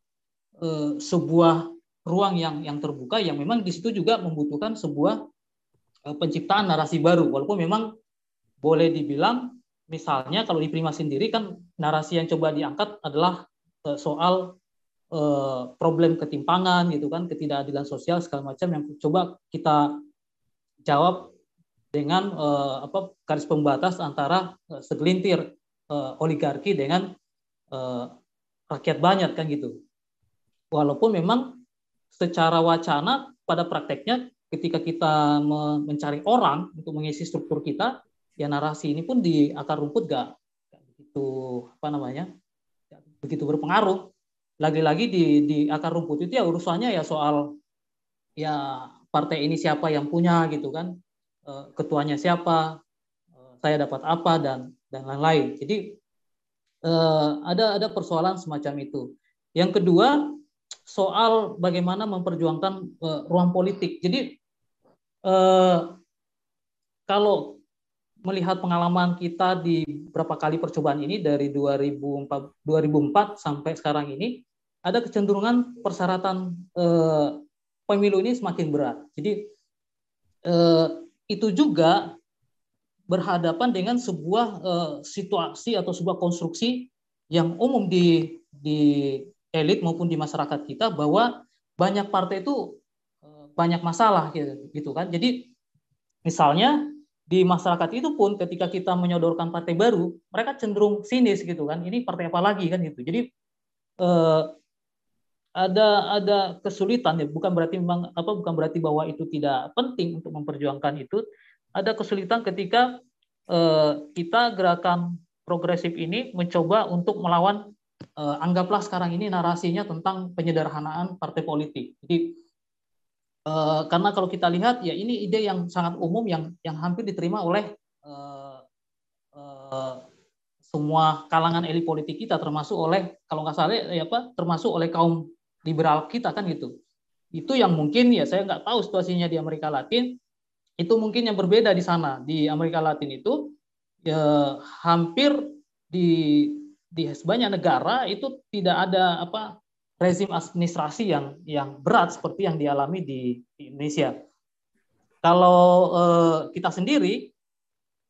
eh, sebuah ruang yang yang terbuka yang memang di situ juga membutuhkan sebuah eh, penciptaan narasi baru. Walaupun memang boleh dibilang misalnya kalau di Prima sendiri kan narasi yang coba diangkat adalah eh, soal eh, problem ketimpangan gitu kan ketidakadilan sosial segala macam yang coba kita jawab dengan eh, apa garis pembatas antara segelintir oligarki dengan rakyat banyak kan gitu. Walaupun memang secara wacana pada prakteknya ketika kita mencari orang untuk mengisi struktur kita, ya narasi ini pun di akar rumput gak, gak begitu apa namanya, gak begitu berpengaruh. Lagi-lagi di, di akar rumput itu ya urusannya ya soal ya partai ini siapa yang punya gitu kan, eh, ketuanya siapa, eh, saya dapat apa dan dan lain-lain. Jadi Eh, ada ada persoalan semacam itu. Yang kedua soal bagaimana memperjuangkan ruang politik. Jadi kalau melihat pengalaman kita di beberapa kali percobaan ini dari 2004, 2004 sampai sekarang ini ada kecenderungan persyaratan uh, pemilu ini semakin berat. Jadi uh, itu juga berhadapan dengan sebuah uh, situasi atau sebuah konstruksi yang umum di di elit maupun di masyarakat kita bahwa banyak partai itu uh, banyak masalah gitu kan. Jadi misalnya di masyarakat itu pun ketika kita menyodorkan partai baru, mereka cenderung sinis gitu kan. Ini partai apa lagi kan gitu. Jadi eh, ada ada kesulitan ya. Bukan berarti memang apa bukan berarti bahwa itu tidak penting untuk memperjuangkan itu. Ada kesulitan ketika eh, kita gerakan progresif ini mencoba untuk melawan eh, anggaplah sekarang ini narasinya tentang penyederhanaan partai politik. Jadi Eh, karena kalau kita lihat ya ini ide yang sangat umum yang yang hampir diterima oleh uh, uh, semua kalangan elit politik kita termasuk oleh kalau nggak salah ya apa termasuk oleh kaum liberal kita kan gitu. Itu yang mungkin ya saya nggak tahu situasinya di Amerika Latin itu mungkin yang berbeda di sana di Amerika Latin itu ya hampir di di banyak negara itu tidak ada apa rezim administrasi yang yang berat seperti yang dialami di, di Indonesia. Kalau eh, kita sendiri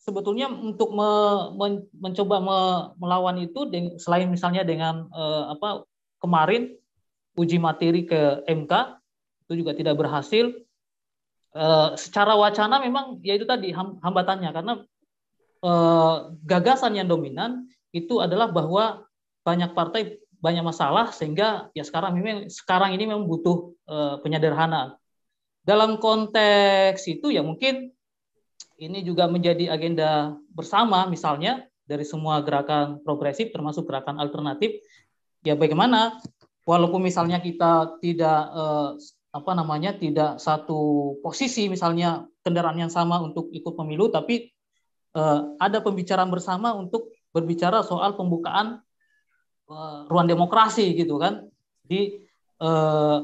sebetulnya untuk me, men, mencoba me, melawan itu selain misalnya dengan eh, apa kemarin uji materi ke MK itu juga tidak berhasil. Eh, secara wacana memang ya itu tadi hambatannya karena eh, gagasan yang dominan itu adalah bahwa banyak partai banyak masalah sehingga ya sekarang memang sekarang ini memang butuh uh, penyederhanaan. Dalam konteks itu ya mungkin ini juga menjadi agenda bersama misalnya dari semua gerakan progresif termasuk gerakan alternatif ya bagaimana walaupun misalnya kita tidak uh, apa namanya tidak satu posisi misalnya kendaraan yang sama untuk ikut pemilu tapi uh, ada pembicaraan bersama untuk berbicara soal pembukaan ruang demokrasi gitu kan di uh,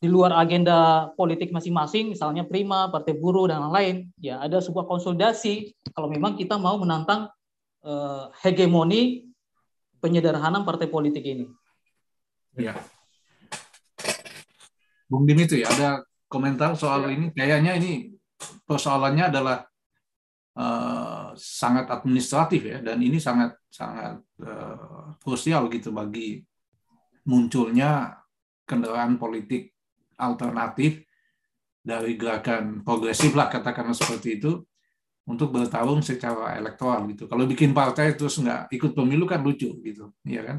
di luar agenda politik masing-masing misalnya Prima, Partai Buruh dan lain-lain ya ada sebuah konsolidasi kalau memang kita mau menantang uh, hegemoni penyederhanaan partai politik ini. Ya. Bung Dim itu ya ada komentar soal ya. ini kayaknya ini persoalannya adalah uh, sangat administratif ya dan ini sangat sangat uh, krusial gitu bagi munculnya kendaraan politik alternatif dari gerakan progresif lah katakanlah seperti itu untuk bertarung secara elektoral gitu. Kalau bikin partai terus nggak ikut pemilu kan lucu gitu, ya kan?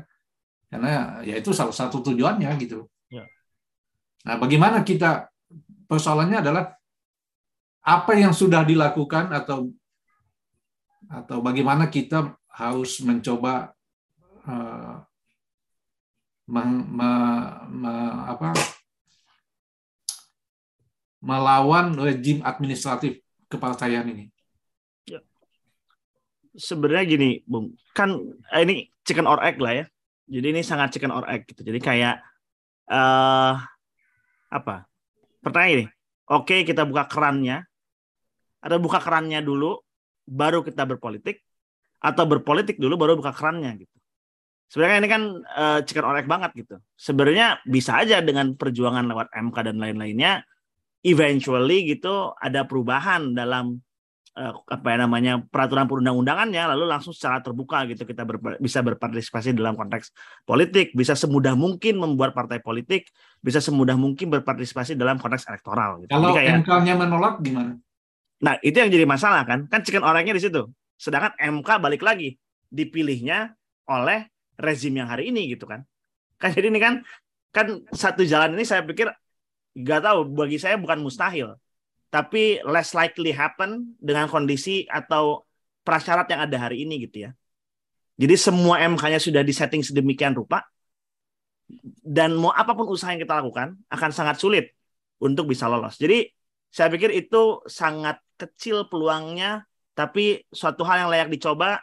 Karena ya itu salah satu tujuannya gitu. Ya. Nah, bagaimana kita persoalannya adalah apa yang sudah dilakukan atau atau bagaimana kita harus mencoba uh, meng, me, me, apa, melawan rejim administratif kepartaian ini? Ya. Sebenarnya gini, Bung, kan eh, ini chicken or egg lah ya. Jadi ini sangat chicken or egg gitu. Jadi kayak uh, apa? Pertanyaan ini, oke kita buka kerannya, atau buka kerannya dulu, baru kita berpolitik atau berpolitik dulu baru buka kerannya gitu. Sebenarnya ini kan uh, chicken or egg banget gitu. Sebenarnya bisa aja dengan perjuangan lewat MK dan lain-lainnya eventually gitu ada perubahan dalam uh, apa ya namanya peraturan perundang-undangannya lalu langsung secara terbuka gitu kita ber, bisa berpartisipasi dalam konteks politik, bisa semudah mungkin membuat partai politik, bisa semudah mungkin berpartisipasi dalam konteks elektoral gitu. Kalau MK-nya menolak gimana? Nah, itu yang jadi masalah kan? Kan chicken orangnya di situ. Sedangkan MK balik lagi dipilihnya oleh rezim yang hari ini gitu kan. Kan jadi ini kan kan satu jalan ini saya pikir nggak tahu bagi saya bukan mustahil tapi less likely happen dengan kondisi atau prasyarat yang ada hari ini gitu ya. Jadi semua MK-nya sudah disetting sedemikian rupa dan mau apa pun usaha yang kita lakukan akan sangat sulit untuk bisa lolos. Jadi saya pikir itu sangat kecil peluangnya, tapi suatu hal yang layak dicoba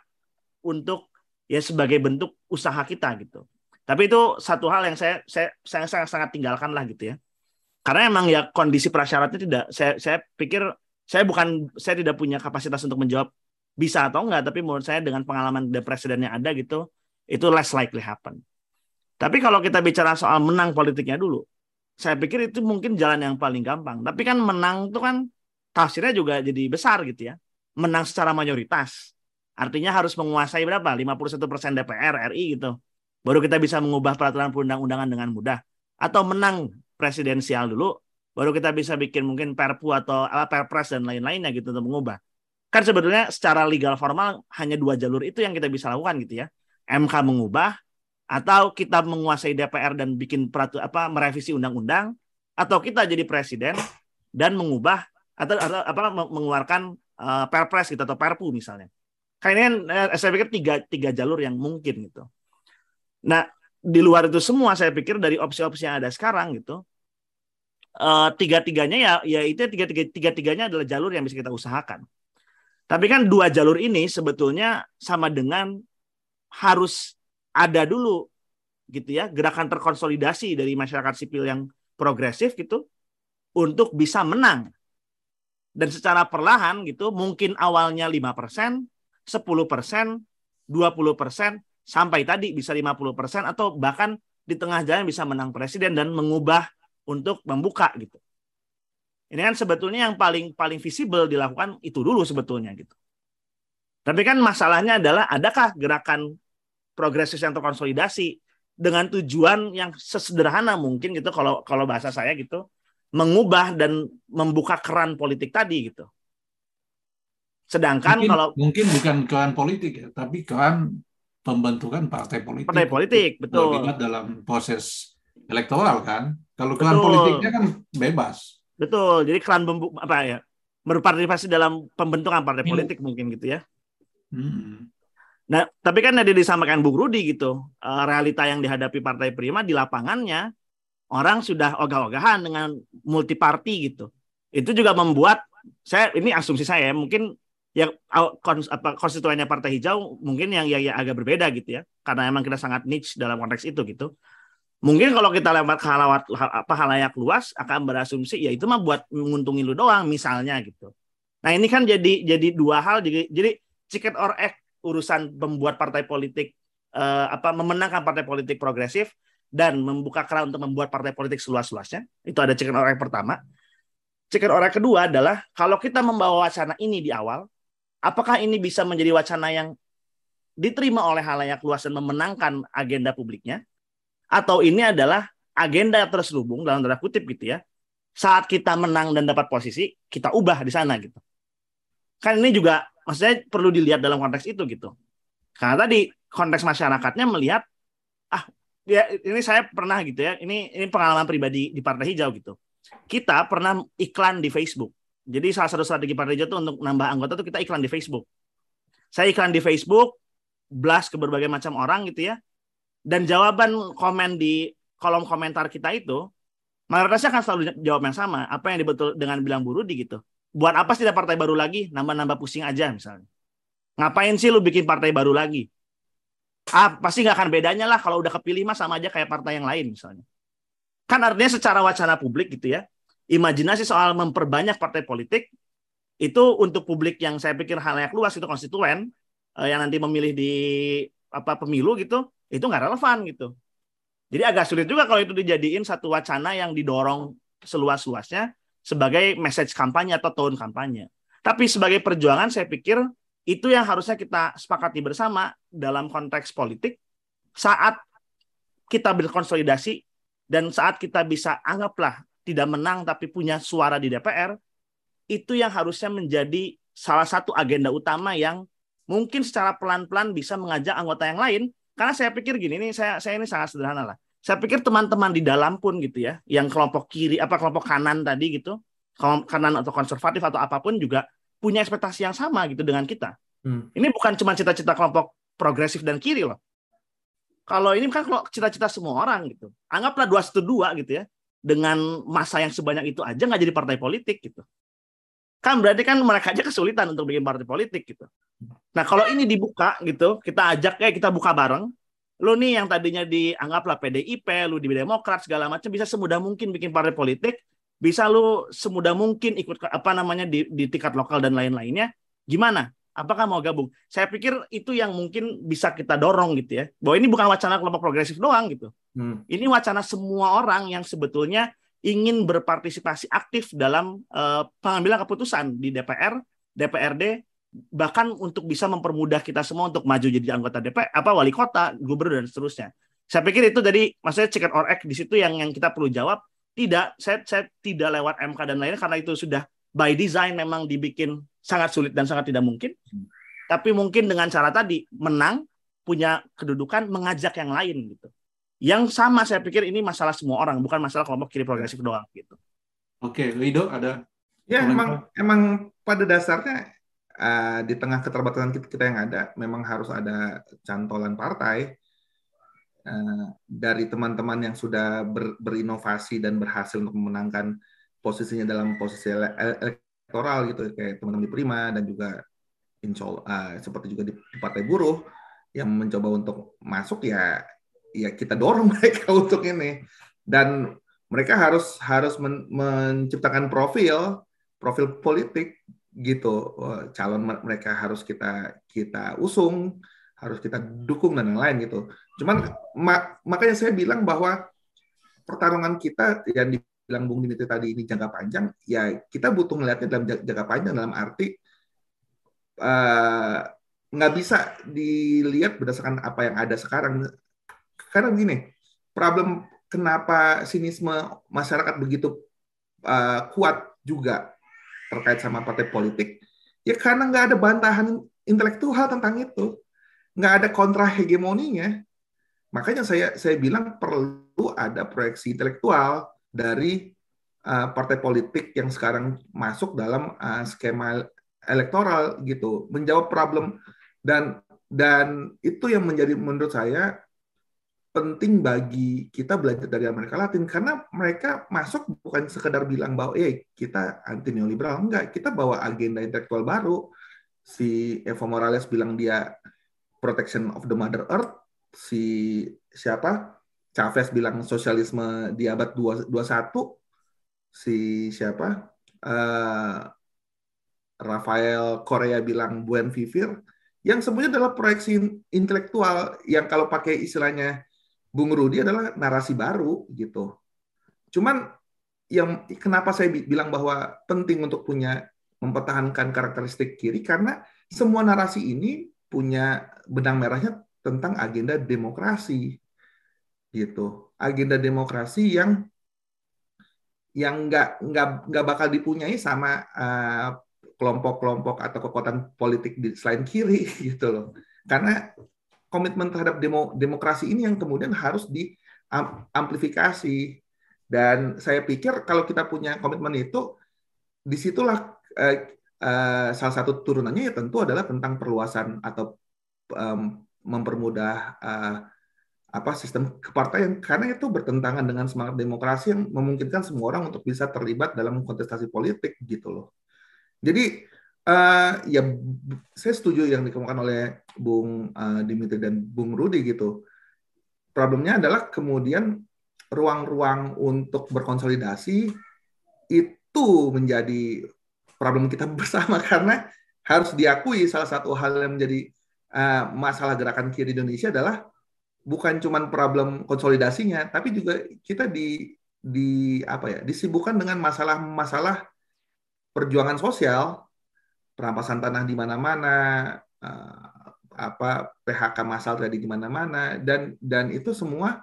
untuk ya sebagai bentuk usaha kita gitu. Tapi itu satu hal yang saya saya saya sangat sangat tinggalkan lah gitu ya. Karena emang ya kondisi prasyaratnya tidak saya saya pikir saya bukan saya tidak punya kapasitas untuk menjawab bisa atau enggak, tapi menurut saya dengan pengalaman the presiden yang ada gitu, itu less likely happen. Tapi kalau kita bicara soal menang politiknya dulu, saya pikir itu mungkin jalan yang paling gampang. Tapi kan menang itu kan tafsirnya juga jadi besar gitu ya. Menang secara mayoritas. Artinya harus menguasai berapa? 51% DPR RI gitu. Baru kita bisa mengubah peraturan perundang-undangan dengan mudah. Atau menang presidensial dulu, baru kita bisa bikin mungkin perpu atau apa perpres dan lain-lainnya gitu untuk mengubah. kan sebetulnya secara legal formal hanya dua jalur itu yang kita bisa lakukan gitu ya. MK mengubah atau kita menguasai DPR dan bikin peratu apa merevisi undang-undang atau kita jadi presiden dan mengubah atau, atau apa mengeluarkan uh, perpres gitu atau perpu misalnya. Kayaknya kan eh, saya pikir tiga, tiga jalur yang mungkin gitu. Nah, di luar itu semua saya pikir dari opsi-opsi yang ada sekarang gitu, uh, tiga-tiganya ya, ya itu tiga-tiga tiga-tiganya adalah jalur yang bisa kita usahakan. Tapi kan dua jalur ini sebetulnya sama dengan harus ada dulu gitu ya gerakan terkonsolidasi dari masyarakat sipil yang progresif gitu untuk bisa menang. Dan secara perlahan gitu mungkin awalnya 5%, 10 persen, 20 persen, sampai tadi bisa 50 persen atau bahkan di tengah jalan bisa menang presiden dan mengubah untuk membuka gitu. Ini kan sebetulnya yang paling paling visible dilakukan itu dulu sebetulnya gitu. Tapi kan masalahnya adalah adakah gerakan progresif yang terkonsolidasi dengan tujuan yang sesederhana mungkin gitu kalau kalau bahasa saya gitu mengubah dan membuka keran politik tadi gitu. Sedangkan mungkin, kalau mungkin bukan keran politik ya, tapi keran pembentukan partai politik. Partai politik, betul. Terlibat dalam proses elektoral kan. Kalau keran politiknya kan bebas. Betul. Jadi keran apa ya? Berpartisipasi dalam pembentukan partai politik mungkin gitu ya. Hmm. Nah, tapi kan tadi disampaikan Bung Rudi gitu, eh, realita yang dihadapi Partai Prima di lapangannya orang sudah ogah-ogahan dengan multi party gitu. Itu juga membuat saya ini asumsi saya mungkin apa konstituennya partai hijau mungkin yang ya, ya agak berbeda gitu ya. Karena emang kita sangat niche dalam konteks itu gitu. Mungkin kalau kita lewat halawat apa halayak luas akan berasumsi ya itu mah buat menguntungin lu doang misalnya gitu. Nah ini kan jadi jadi dua hal jadi jadi chicken or egg urusan membuat partai politik eh, apa memenangkan partai politik progresif dan membuka keran untuk membuat partai politik seluas-luasnya. Itu ada chicken or egg pertama. Chicken or egg kedua adalah kalau kita membawa wacana ini di awal apakah ini bisa menjadi wacana yang diterima oleh halayak luas dan memenangkan agenda publiknya? Atau ini adalah agenda terselubung dalam tanda kutip gitu ya saat kita menang dan dapat posisi kita ubah di sana gitu. Kan ini juga maksudnya perlu dilihat dalam konteks itu gitu karena tadi konteks masyarakatnya melihat ah ya ini saya pernah gitu ya ini ini pengalaman pribadi di partai hijau gitu kita pernah iklan di Facebook jadi salah satu strategi Partai Hijau itu untuk nambah anggota tuh kita iklan di Facebook. Saya iklan di Facebook, blast ke berbagai macam orang gitu ya. Dan jawaban komen di kolom komentar kita itu, mayoritasnya akan selalu jawab yang sama. Apa yang dibetul dengan bilang buru di gitu. Buat apa sih ada partai baru lagi? Nambah-nambah pusing aja misalnya. Ngapain sih lu bikin partai baru lagi? Ah, pasti nggak akan bedanya lah kalau udah kepilih mah sama aja kayak partai yang lain misalnya. Kan artinya secara wacana publik gitu ya, imajinasi soal memperbanyak partai politik itu untuk publik yang saya pikir hal yang luas itu konstituen uh, yang nanti memilih di apa pemilu gitu itu nggak relevan gitu. Jadi agak sulit juga kalau itu dijadiin satu wacana yang didorong seluas-luasnya sebagai message kampanye atau tone kampanye. Tapi sebagai perjuangan saya pikir itu yang harusnya kita sepakati bersama dalam konteks politik saat kita berkonsolidasi dan saat kita bisa anggaplah tidak menang tapi punya suara di DPR, itu yang harusnya menjadi salah satu agenda utama yang mungkin secara pelan-pelan bisa mengajak anggota yang lain. Karena saya pikir gini, ini saya saya ini sangat sederhana lah. Saya pikir teman-teman di dalam pun gitu ya, yang kelompok kiri apa kelompok kanan tadi gitu, kanan atau konservatif atau apa pun juga punya ekspektasi yang sama gitu dengan kita. Hmm. Ini bukan cuma cita-cita kelompok progresif dan kiri loh. Kalau ini kan kalau cita-cita semua orang gitu. Anggaplah dua satu dua gitu ya dengan masa yang sebanyak itu aja nggak jadi partai politik gitu. Kan berarti kan mereka aja kesulitan untuk bikin partai politik gitu. Nah kalau ini dibuka gitu, kita ajak kayak kita buka bareng. Lu nih yang tadinya dianggaplah PDIP, lu di Demokrat segala macam bisa semudah mungkin bikin partai politik, bisa lu semudah mungkin ikut apa namanya di, di tingkat lokal dan lain-lainnya. Gimana? Apakah mau gabung? Saya pikir itu yang mungkin bisa kita dorong gitu ya. Bahwa ini bukan wacana kelompok progresif doang gitu. Hmm. Ini wacana semua orang yang sebetulnya ingin berpartisipasi aktif dalam uh, pengambilan keputusan di DPR, DPRD, bahkan untuk bisa mempermudah kita semua untuk maju jadi anggota DPR, apa wali kota, gubernur dan seterusnya. Saya pikir itu jadi maksudnya chicken or egg di situ yang yang kita perlu jawab. Tidak, saya saya tidak lewat MK dan lainnya karena itu sudah by design memang dibikin sangat sulit dan sangat tidak mungkin. Tapi mungkin dengan cara tadi menang punya kedudukan mengajak yang lain gitu. Yang sama saya pikir ini masalah semua orang, bukan masalah kelompok kiri progresif doang gitu. Oke, Lido ada Ya emang emang pada dasarnya uh, di tengah keterbatasan kita, kita yang ada memang harus ada cantolan partai uh, dari teman-teman yang sudah ber, berinovasi dan berhasil untuk memenangkan posisinya dalam posisi elektoral gitu kayak teman-teman di Prima dan juga Allah, uh, seperti juga di Partai Buruh yang mencoba untuk masuk ya ya kita dorong mereka untuk ini. Dan mereka harus harus men, menciptakan profil profil politik gitu calon mereka harus kita kita usung harus kita dukung dan lain-lain gitu cuman mak, makanya saya bilang bahwa pertarungan kita yang dibilang Bung Dimitri tadi ini jangka panjang ya kita butuh melihatnya dalam jangka panjang dalam arti uh, nggak bisa dilihat berdasarkan apa yang ada sekarang. Karena begini, problem kenapa sinisme masyarakat begitu uh, kuat juga terkait sama partai politik, ya karena nggak ada bantahan intelektual tentang itu, nggak ada kontra hegemoninya. Makanya saya saya bilang perlu ada proyeksi intelektual dari uh, partai politik yang sekarang masuk dalam uh, skema elektoral gitu, menjawab problem dan dan itu yang menjadi menurut saya penting bagi kita belajar dari Amerika Latin. Karena mereka masuk bukan sekedar bilang bahwa eh kita anti neoliberal. Enggak kita bawa agenda intelektual baru. Si Evo Morales bilang dia protection of the mother earth. Si siapa? Chavez bilang sosialisme di abad 21 si siapa? Uh, Rafael Korea bilang buen vivir. Yang sebenarnya adalah proyeksi intelektual yang kalau pakai istilahnya Bung Rudi adalah narasi baru gitu. Cuman yang kenapa saya bilang bahwa penting untuk punya mempertahankan karakteristik kiri karena semua narasi ini punya benang merahnya tentang agenda demokrasi gitu agenda demokrasi yang yang nggak nggak nggak bakal dipunyai sama uh, kelompok-kelompok atau kekuatan politik di selain kiri gitu loh. Karena komitmen terhadap demo, demokrasi ini yang kemudian harus diamplifikasi. Dan saya pikir kalau kita punya komitmen itu, di situlah eh, eh, salah satu turunannya ya tentu adalah tentang perluasan atau um, mempermudah uh, apa sistem kepartaian karena itu bertentangan dengan semangat demokrasi yang memungkinkan semua orang untuk bisa terlibat dalam kontestasi politik gitu loh. Jadi uh, ya saya setuju yang dikemukakan oleh Bung uh, Dimitri dan Bung Rudi gitu. Problemnya adalah kemudian ruang-ruang untuk berkonsolidasi itu menjadi problem kita bersama karena harus diakui salah satu hal yang menjadi uh, masalah gerakan kiri Indonesia adalah bukan cuma problem konsolidasinya, tapi juga kita di di apa ya disibukkan dengan masalah-masalah perjuangan sosial, perampasan tanah di mana-mana, uh, apa PHK massal tadi di mana-mana dan dan itu semua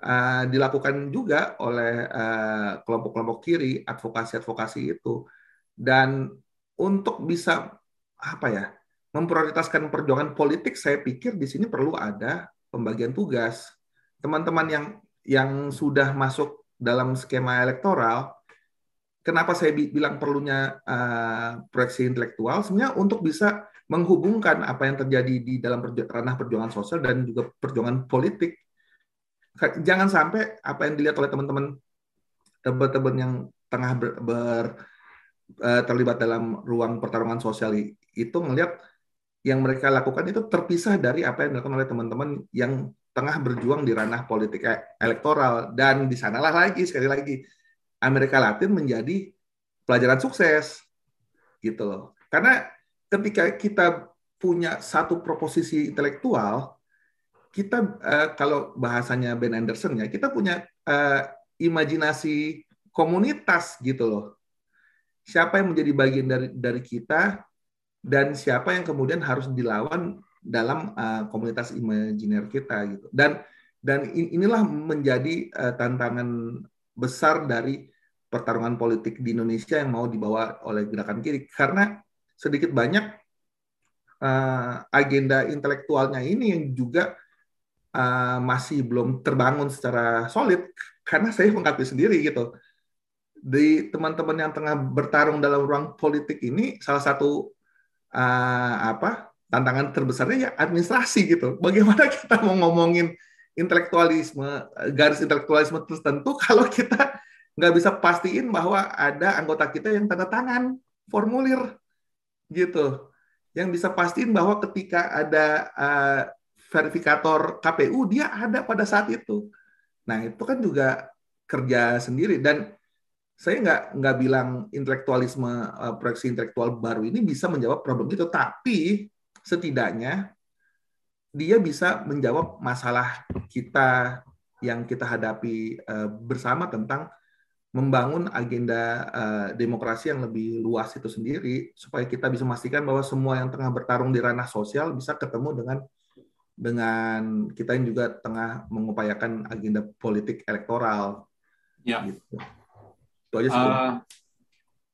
uh, dilakukan juga oleh eh, kelompok-kelompok uh, kiri advokasi-advokasi itu. Dan untuk bisa apa ya memprioritaskan perjuangan politik saya pikir di sini perlu ada pembagian tugas. Teman-teman yang yang sudah masuk dalam skema elektoral kenapa saya bilang perlunya uh, proyeksi intelektual sebenarnya untuk bisa menghubungkan apa yang terjadi di dalam perju ranah perjuangan sosial dan juga perjuangan politik. Jangan sampai apa yang dilihat oleh teman-teman teman-teman yang tengah ber, ber uh, terlibat dalam ruang pertarungan sosial itu melihat yang mereka lakukan itu terpisah dari apa yang dilakukan oleh teman-teman yang tengah berjuang di ranah politik e-, elektoral dan di sanalah lagi sekali lagi Amerika Latin menjadi pelajaran sukses gitu loh. Karena ketika kita punya satu proposisi intelektual, kita uh, kalau bahasanya Ben Anderson ya, kita punya uh, imajinasi komunitas gitu loh. Siapa yang menjadi bagian dari dari kita dan siapa yang kemudian harus dilawan dalam uh, komunitas imajiner kita gitu. Dan dan inilah menjadi uh, tantangan besar dari pertarungan politik di Indonesia yang mau dibawa oleh gerakan kiri karena sedikit banyak uh, agenda intelektualnya ini yang juga uh, masih belum terbangun secara solid karena saya mengakui sendiri gitu di teman-teman yang tengah bertarung dalam ruang politik ini salah satu uh, apa tantangan terbesarnya ya administrasi gitu. Bagaimana kita mau ngomongin intelektualisme, garis intelektualisme tertentu kalau kita nggak bisa pastiin bahwa ada anggota kita yang tanda tangan formulir gitu. Yang bisa pastiin bahwa ketika ada uh, verifikator KPU dia ada pada saat itu. Nah itu kan juga kerja sendiri dan saya nggak nggak bilang intelektualisme uh, proyeksi intelektual baru ini bisa menjawab problem itu, tapi setidaknya dia bisa menjawab masalah kita yang kita hadapi uh, bersama tentang membangun agenda uh, demokrasi yang lebih luas itu sendiri supaya kita bisa memastikan bahwa semua yang tengah bertarung di ranah sosial bisa ketemu dengan dengan kita yang juga tengah mengupayakan agenda politik elektoral. Ya. Gitu. Itu aja sih. Uh,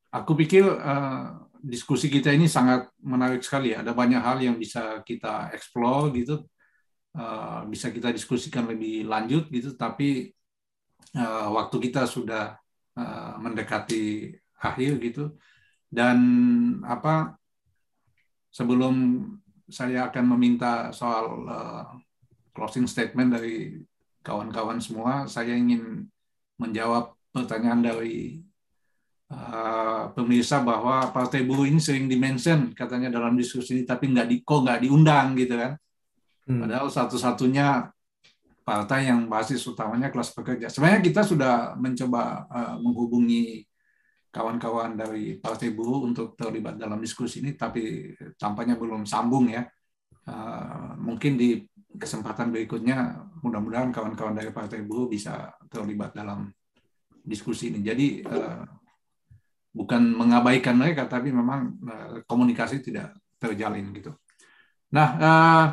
aku pikir uh, diskusi kita ini sangat menarik sekali. Ada banyak hal yang bisa kita explore gitu, uh, bisa kita diskusikan lebih lanjut gitu. Tapi uh, waktu kita sudah uh, mendekati akhir gitu. Dan apa sebelum saya akan meminta soal uh, closing statement dari kawan-kawan semua, saya ingin menjawab pertanyaan dari uh, pemirsa bahwa Partai Buruh ini sering dimention katanya dalam diskusi ini, tapi nggak di kok nggak diundang gitu kan. Hmm. Padahal satu-satunya partai yang basis utamanya kelas pekerja. Sebenarnya kita sudah mencoba uh, menghubungi kawan-kawan dari Partai Buruh untuk terlibat dalam diskusi ini, tapi tampaknya belum sambung ya. Uh, mungkin di kesempatan berikutnya, mudah-mudahan kawan-kawan dari Partai Buruh bisa terlibat dalam diskusi ini. Jadi uh, bukan mengabaikan mereka, tapi memang uh, komunikasi tidak terjalin gitu. Nah, uh,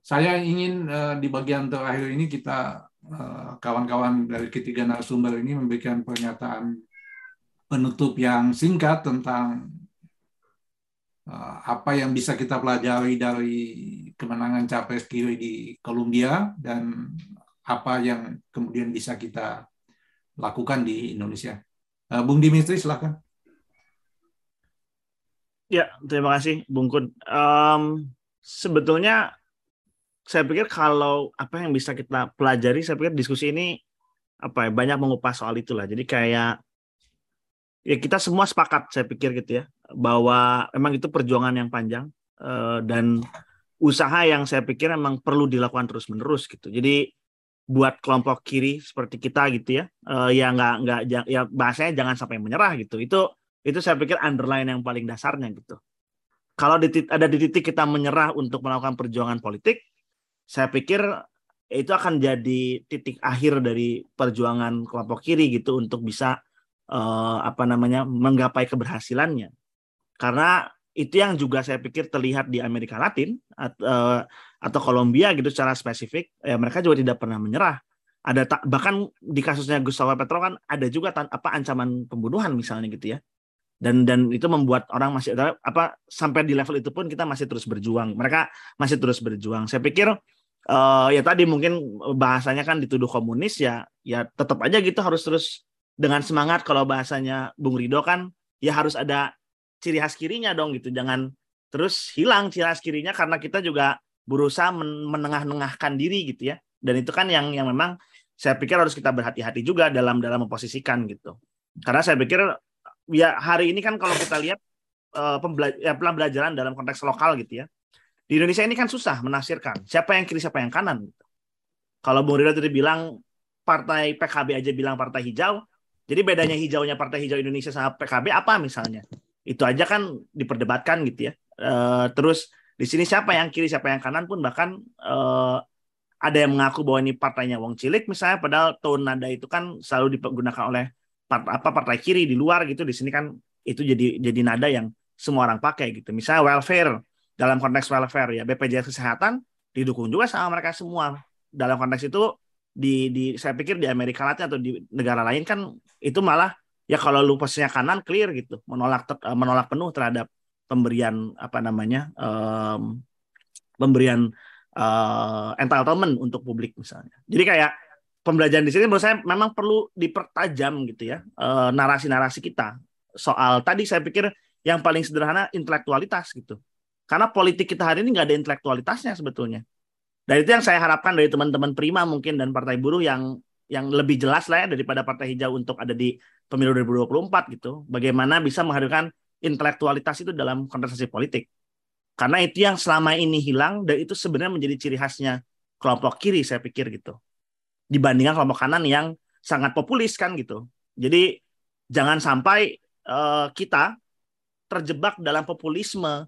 saya ingin uh, di bagian terakhir ini kita kawan-kawan dari ketiga narasumber ini memberikan pernyataan penutup yang singkat tentang apa yang bisa kita pelajari dari kemenangan capres kiri di Kolombia dan apa yang kemudian bisa kita lakukan di Indonesia. Uh, Bung Dimitri, silakan. Ya, terima kasih, Bung Kun. Um, sebetulnya saya pikir kalau apa yang bisa kita pelajari, saya pikir diskusi ini apa ya banyak mengupas soal itulah. Jadi kayak ya kita semua sepakat, saya pikir gitu ya, bahwa memang itu perjuangan yang panjang uh, dan usaha yang saya pikir memang perlu dilakukan terus menerus gitu. Jadi buat kelompok kiri seperti kita gitu ya uh, ya nggak nggak ya bahasanya jangan sampai menyerah gitu. Itu itu saya pikir underline yang paling dasarnya gitu. Kalau di, ada di titik kita menyerah untuk melakukan perjuangan politik saya pikir itu akan jadi titik akhir dari perjuangan kelompok kiri gitu untuk bisa uh, apa namanya menggapai keberhasilannya. Karena itu yang juga saya pikir terlihat di Amerika Latin atau, uh, atau Kolombia gitu secara spesifik ya mereka juga tidak pernah menyerah. Ada tak, bahkan di kasusnya Gustavo Petro kan ada juga tan, apa ancaman pembunuhan misalnya gitu ya. Dan dan itu membuat orang masih apa sampai di level itu pun kita masih terus berjuang. Mereka masih terus berjuang. Saya pikir uh, ya tadi mungkin bahasanya kan dituduh komunis ya ya tetap aja gitu harus terus dengan semangat. Kalau bahasanya Bung Rido kan ya harus ada ciri khas kirinya dong gitu. Jangan terus hilang ciri khas kirinya karena kita juga berusaha menengah-nengahkan diri gitu ya. Dan itu kan yang yang memang saya pikir harus kita berhati-hati juga dalam dalam memposisikan gitu. Karena saya pikir ya hari ini kan kalau kita lihat uh, pembelajaran dalam konteks lokal gitu ya. Di Indonesia ini kan susah menafsirkan siapa yang kiri siapa yang kanan. Gitu. Kalau Bung Ridho tadi bilang partai PKB aja bilang partai hijau, jadi bedanya hijaunya partai hijau Indonesia sama PKB apa misalnya? Itu aja kan diperdebatkan gitu ya. Uh, terus di sini siapa yang kiri siapa yang kanan pun bahkan uh, ada yang mengaku bahwa ini partainya Wong Cilik misalnya padahal tone nada itu kan selalu digunakan oleh part, apa partai kiri di luar gitu. Di sini kan itu jadi jadi nada yang semua orang pakai gitu. Misalnya welfare dalam konteks welfare ya BPJS kesehatan didukung juga sama mereka semua. Dalam konteks itu di di saya pikir di Amerika Latin atau di negara lain kan itu malah ya kalau lu posisinya kanan clear gitu menolak menolak penuh terhadap pemberian apa namanya um, pemberian uh, entitlement untuk publik misalnya. Jadi kayak pembelajaran di sini menurut saya memang perlu dipertajam gitu ya uh, narasi-narasi kita soal tadi saya pikir yang paling sederhana intelektualitas gitu. Karena politik kita hari ini nggak ada intelektualitasnya sebetulnya. Dan itu yang saya harapkan dari teman-teman Prima mungkin dan Partai Buruh yang yang lebih jelas lah ya daripada Partai Hijau untuk ada di pemilu 2024 gitu. Bagaimana bisa menghadirkan intelektualitas itu dalam kontestasi politik. Karena itu yang selama ini hilang dan itu sebenarnya menjadi ciri khasnya kelompok kiri saya pikir gitu. Dibandingkan kelompok kanan yang sangat populis kan gitu. Jadi jangan sampai uh, kita terjebak dalam populisme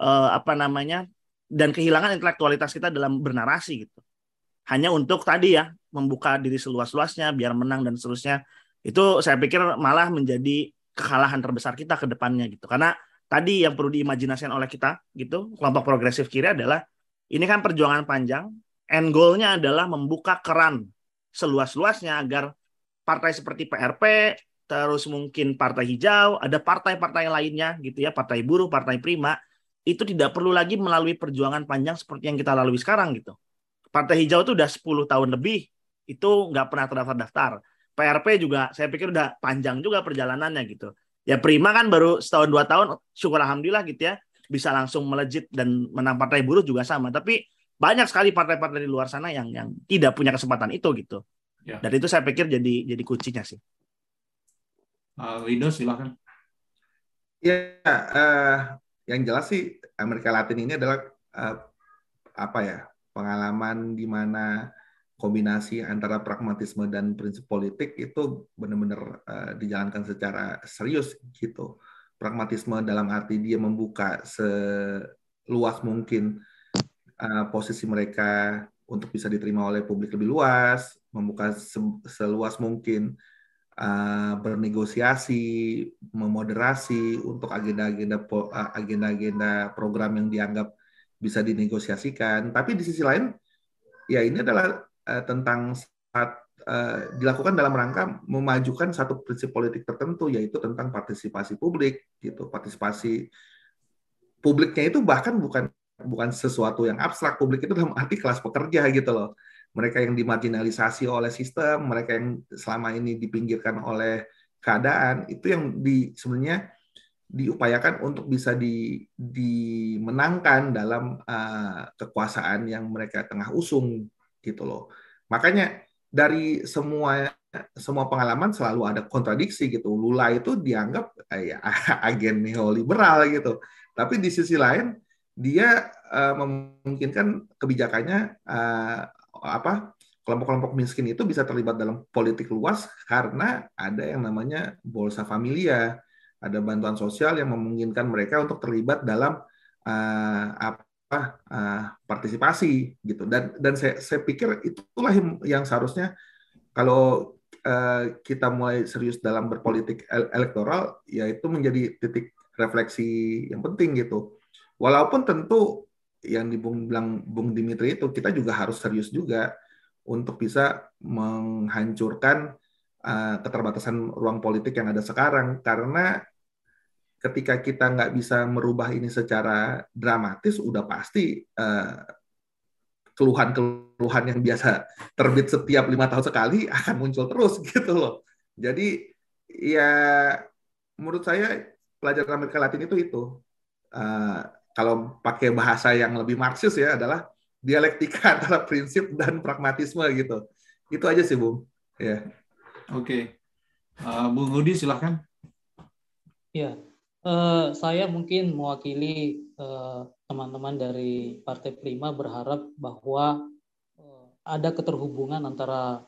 uh, apa namanya dan kehilangan intelektualitas kita dalam bernarasi gitu. Hanya untuk tadi ya membuka diri seluas-luasnya biar menang dan seterusnya. Itu saya pikir malah menjadi kekalahan terbesar kita ke depannya gitu. Karena tadi yang perlu diimajinasikan oleh kita gitu kelompok progresif kiri adalah ini kan perjuangan panjang end goalnya adalah membuka keran seluas-luasnya agar partai seperti PRP terus mungkin partai hijau ada partai-partai lainnya gitu ya partai buruh partai prima itu tidak perlu lagi melalui perjuangan panjang seperti yang kita lalui sekarang gitu partai hijau itu udah 10 tahun lebih itu nggak pernah terdaftar daftar. PRP juga saya pikir udah panjang juga perjalanannya gitu. Ya Prima kan baru setahun dua tahun syukur alhamdulillah gitu ya bisa langsung melejit dan menang partai buruh juga sama. Tapi banyak sekali partai-partai di luar sana yang yang tidak punya kesempatan itu gitu. Ya. dan itu saya pikir jadi jadi kuncinya sih. Uh, Rido silahkan ya uh, yang jelas sih Amerika Latin ini adalah uh, apa ya pengalaman di mana kombinasi antara pragmatisme dan prinsip politik itu benar-benar uh, dijalankan secara serius gitu. Pragmatisme dalam arti dia membuka seluas mungkin uh, posisi mereka untuk bisa diterima oleh publik lebih luas, membuka se seluas mungkin uh, bernegosiasi, memoderasi untuk agenda-agenda agenda-agenda program yang dianggap bisa dinegosiasikan. Tapi di sisi lain, ya ini adalah uh, tentang saat uh, dilakukan dalam rangka memajukan satu prinsip politik tertentu yaitu tentang partisipasi publik gitu. Partisipasi publiknya itu bahkan bukan bukan sesuatu yang abstrak. Publik itu dalam arti kelas pekerja gitu loh. Mereka yang dimarginalisasi oleh sistem mereka yang selama ini dipinggirkan oleh keadaan itu yang di sebenarnya diupayakan untuk bisa di, dimenangkan dalam uh, kekuasaan yang mereka tengah usung gitu loh. Makanya dari semua semua pengalaman selalu ada kontradiksi gitu. Lula itu dianggap eh, ya, agen neoliberal gitu. Tapi di sisi lain dia uh, memungkinkan kebijakannya uh, apa kelompok-kelompok miskin itu bisa terlibat dalam politik luas karena ada yang namanya bolsa familia, ada bantuan sosial yang memungkinkan mereka untuk terlibat dalam uh, apa uh, partisipasi gitu. Dan dan saya saya pikir itulah yang, seharusnya kalau uh, kita mulai serius dalam berpolitik elektoral yaitu menjadi titik refleksi yang penting gitu. Walaupun tentu yang di Bung bilang Bung Dimitri itu kita juga harus serius juga untuk bisa menghancurkan uh, keterbatasan ruang politik yang ada sekarang. Karena ketika kita nggak bisa merubah ini secara dramatis, udah pasti eh, keluhan-keluhan yang biasa terbit setiap lima tahun sekali akan muncul terus gitu loh. Jadi ya menurut saya pelajaran Amerika Latin itu itu uh, kalau pakai bahasa yang lebih Marxis ya adalah dialektika antara prinsip dan pragmatisme gitu. Itu aja sih, Bung. Ya. Oke. Okay. Uh, eh, Bung Rudi silahkan. Ya, Uh, saya mungkin mewakili eh, teman-teman uh, dari Partai Prima berharap bahwa uh, ada keterhubungan antara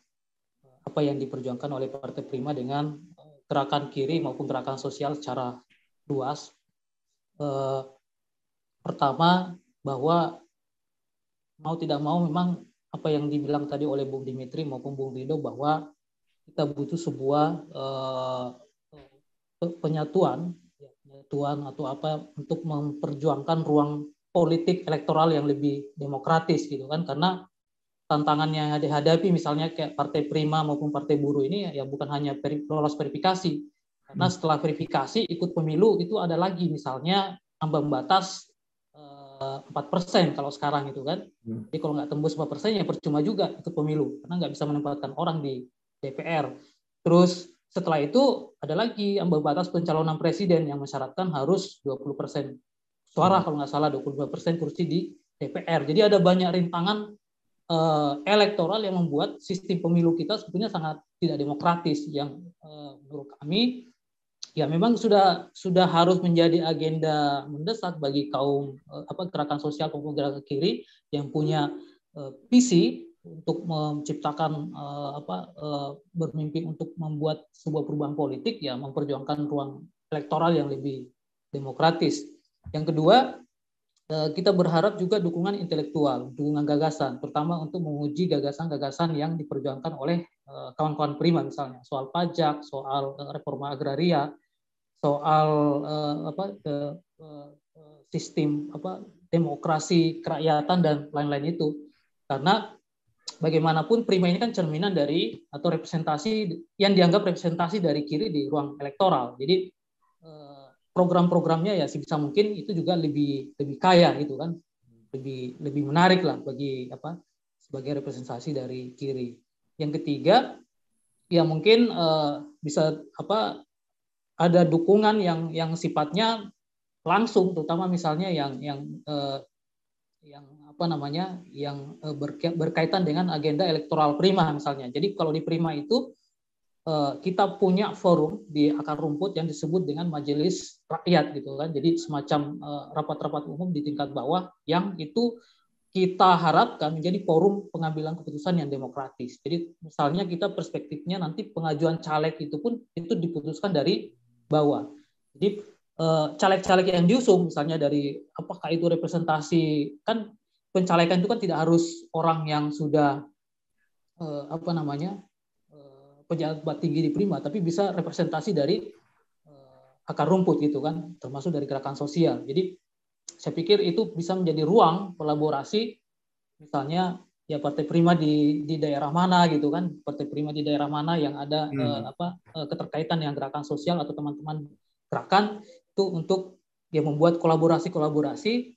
apa yang diperjuangkan oleh Partai Prima dengan gerakan kiri maupun gerakan sosial secara luas. Uh, pertama bahwa mau tidak mau memang apa yang dibilang tadi oleh Bung Dimitri maupun Bung Rido bahwa kita butuh sebuah uh, penyatuan Tuan atau apa untuk memperjuangkan ruang politik elektoral yang lebih demokratis gitu kan karena tantangan yang dihadapi misalnya kayak partai prima maupun partai buruh ini ya bukan hanya lolos verifikasi karena hmm. setelah verifikasi ikut pemilu itu ada lagi misalnya ambang batas eh, empat persen kalau sekarang itu kan. Hmm. Jadi kalau nggak tembus 4 persen ya percuma juga ikut pemilu karena nggak bisa menempatkan orang di DPR. Terus setelah itu ada lagi ambang batas pencalonan presiden yang mensyaratkan harus 20 persen suara hmm. kalau nggak salah 22 persen kursi di DPR. Jadi ada banyak rintangan uh, elektoral yang membuat sistem pemilu kita sebetulnya sangat tidak demokratis yang uh, menurut kami ya memang sudah sudah harus menjadi agenda mendesak bagi kaum uh, apa gerakan sosial maupun gerakan kiri yang punya uh, visi untuk menciptakan uh, apa uh, bermimpi untuk membuat sebuah perubahan politik ya memperjuangkan ruang elektoral yang lebih demokratis. Yang kedua, uh, kita berharap juga dukungan intelektual, dukungan gagasan, terutama untuk menguji gagasan-gagasan yang diperjuangkan oleh kawan-kawan prima misalnya soal pajak, soal reforma agraria, soal apa sistem apa demokrasi kerakyatan dan lain-lain itu. Karena bagaimanapun Prima ini kan cerminan dari atau representasi yang dianggap representasi dari kiri di ruang elektoral. Jadi eh, program-programnya ya sebisa mungkin itu juga lebih lebih kaya gitu kan, lebih lebih menarik lah bagi apa sebagai representasi dari kiri. Yang ketiga ya mungkin eh, bisa apa ada dukungan yang yang sifatnya langsung, terutama misalnya yang yang eh, yang apa namanya yang eh, berkaitan dengan agenda elektoral prima misalnya. Jadi kalau di prima itu eh, kita punya forum di akar rumput yang disebut dengan majelis rakyat gitu kan. Jadi semacam eh, rapat-rapat umum di tingkat bawah yang itu kita harapkan menjadi forum pengambilan keputusan yang demokratis. Jadi misalnya kita perspektifnya nanti pengajuan caleg itu pun itu diputuskan dari bawah. Jadi caleg-caleg yang diusung misalnya dari apakah itu representasi kan pencalekan itu kan tidak harus orang yang sudah eh, apa namanya eh, pejabat tinggi di Prima, tapi bisa representasi dari eh, akar rumput gitu kan, termasuk dari gerakan sosial. Jadi saya pikir itu bisa menjadi ruang kolaborasi, misalnya ya Partai Prima di di daerah mana gitu kan, Partai Prima di daerah mana yang ada hmm. eh, apa eh, keterkaitan yang gerakan sosial atau teman-teman gerakan itu untuk dia membuat kolaborasi-kolaborasi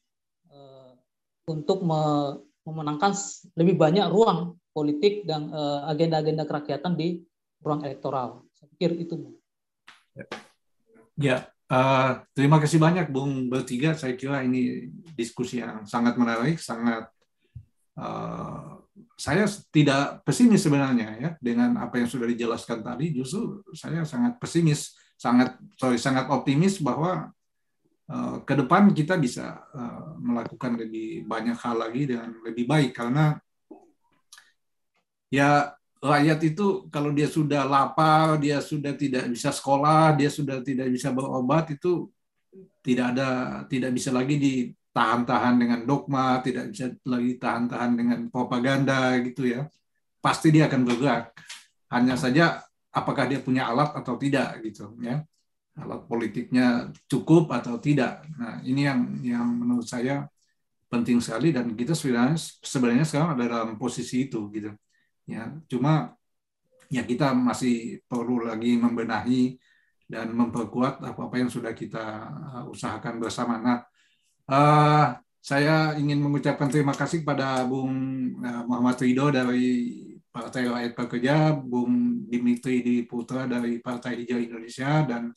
untuk memenangkan lebih banyak ruang politik dan eh, agenda-agenda kerakyatan di ruang elektoral. Saya pikir itu. Ya, uh, terima kasih banyak Bung Bertiga. Saya kira ini diskusi yang sangat menarik, sangat uh, saya tidak pesimis sebenarnya ya dengan apa yang sudah dijelaskan tadi. Justru saya sangat pesimis, sangat sorry, sangat optimis bahwa Eh, ke depan kita bisa eh, melakukan lebih banyak hal lagi dengan lebih baik karena ya rakyat itu kalau dia sudah lapar, dia sudah tidak bisa sekolah, dia sudah tidak bisa berobat itu tidak ada tidak bisa lagi ditahan-tahan dengan dogma, tidak bisa lagi tahan-tahan dengan propaganda gitu ya. Pasti dia akan bergerak. Hanya saja apakah dia punya alat atau tidak gitu ya alat politiknya cukup atau tidak. Nah, ini yang yang menurut saya penting sekali dan kita sebenarnya sebenarnya sekarang ada dalam posisi itu gitu. Ya, cuma ya kita masih perlu lagi membenahi dan memperkuat apa-apa yang sudah kita uh, usahakan bersama. Nah, uh, saya ingin mengucapkan terima kasih kepada Bung uh, Muhammad Ridho dari Partai Rakyat Pekerja, Bung Dimitri Putra dari Partai Hijau Indonesia, dan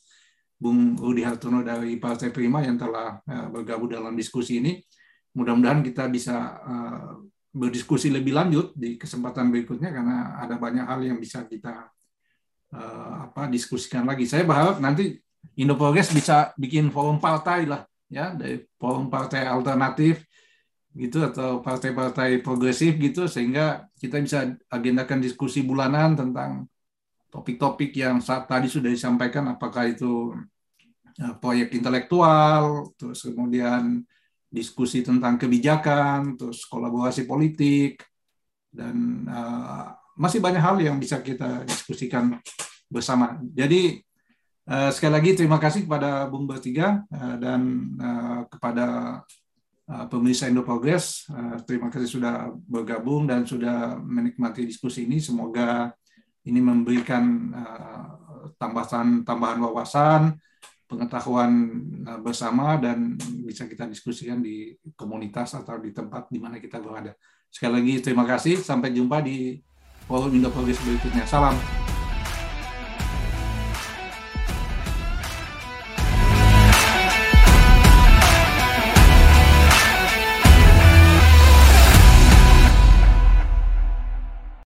Bung Rudi Hartono dari Partai Prima yang telah uh, bergabung dalam diskusi ini. Mudah-mudahan kita bisa uh, berdiskusi lebih lanjut di kesempatan berikutnya karena ada banyak hal yang bisa kita uh, apa diskusikan lagi. Saya berharap nanti Indo Progress bisa bikin forum partai lah ya dari forum partai alternatif gitu atau partai-partai progresif gitu sehingga kita bisa agendakan diskusi bulanan tentang topik-topik yang saat tadi sudah disampaikan apakah itu ya, proyek intelektual, terus kemudian diskusi tentang kebijakan, terus kolaborasi politik, dan uh, masih banyak hal yang bisa kita diskusikan bersama. Jadi uh, sekali lagi terima kasih kepada Bung Bertiga uh, dan uh, kepada pemirsa Indo Progress. Uh, terima kasih sudah bergabung dan sudah menikmati diskusi ini. Semoga ini memberikan uh, tambahan tambahan wawasan pengetahuan bersama dan bisa kita diskusikan di komunitas atau di tempat di mana kita berada. Sekali lagi terima kasih, sampai jumpa di forum Indo Progress berikutnya. Salam.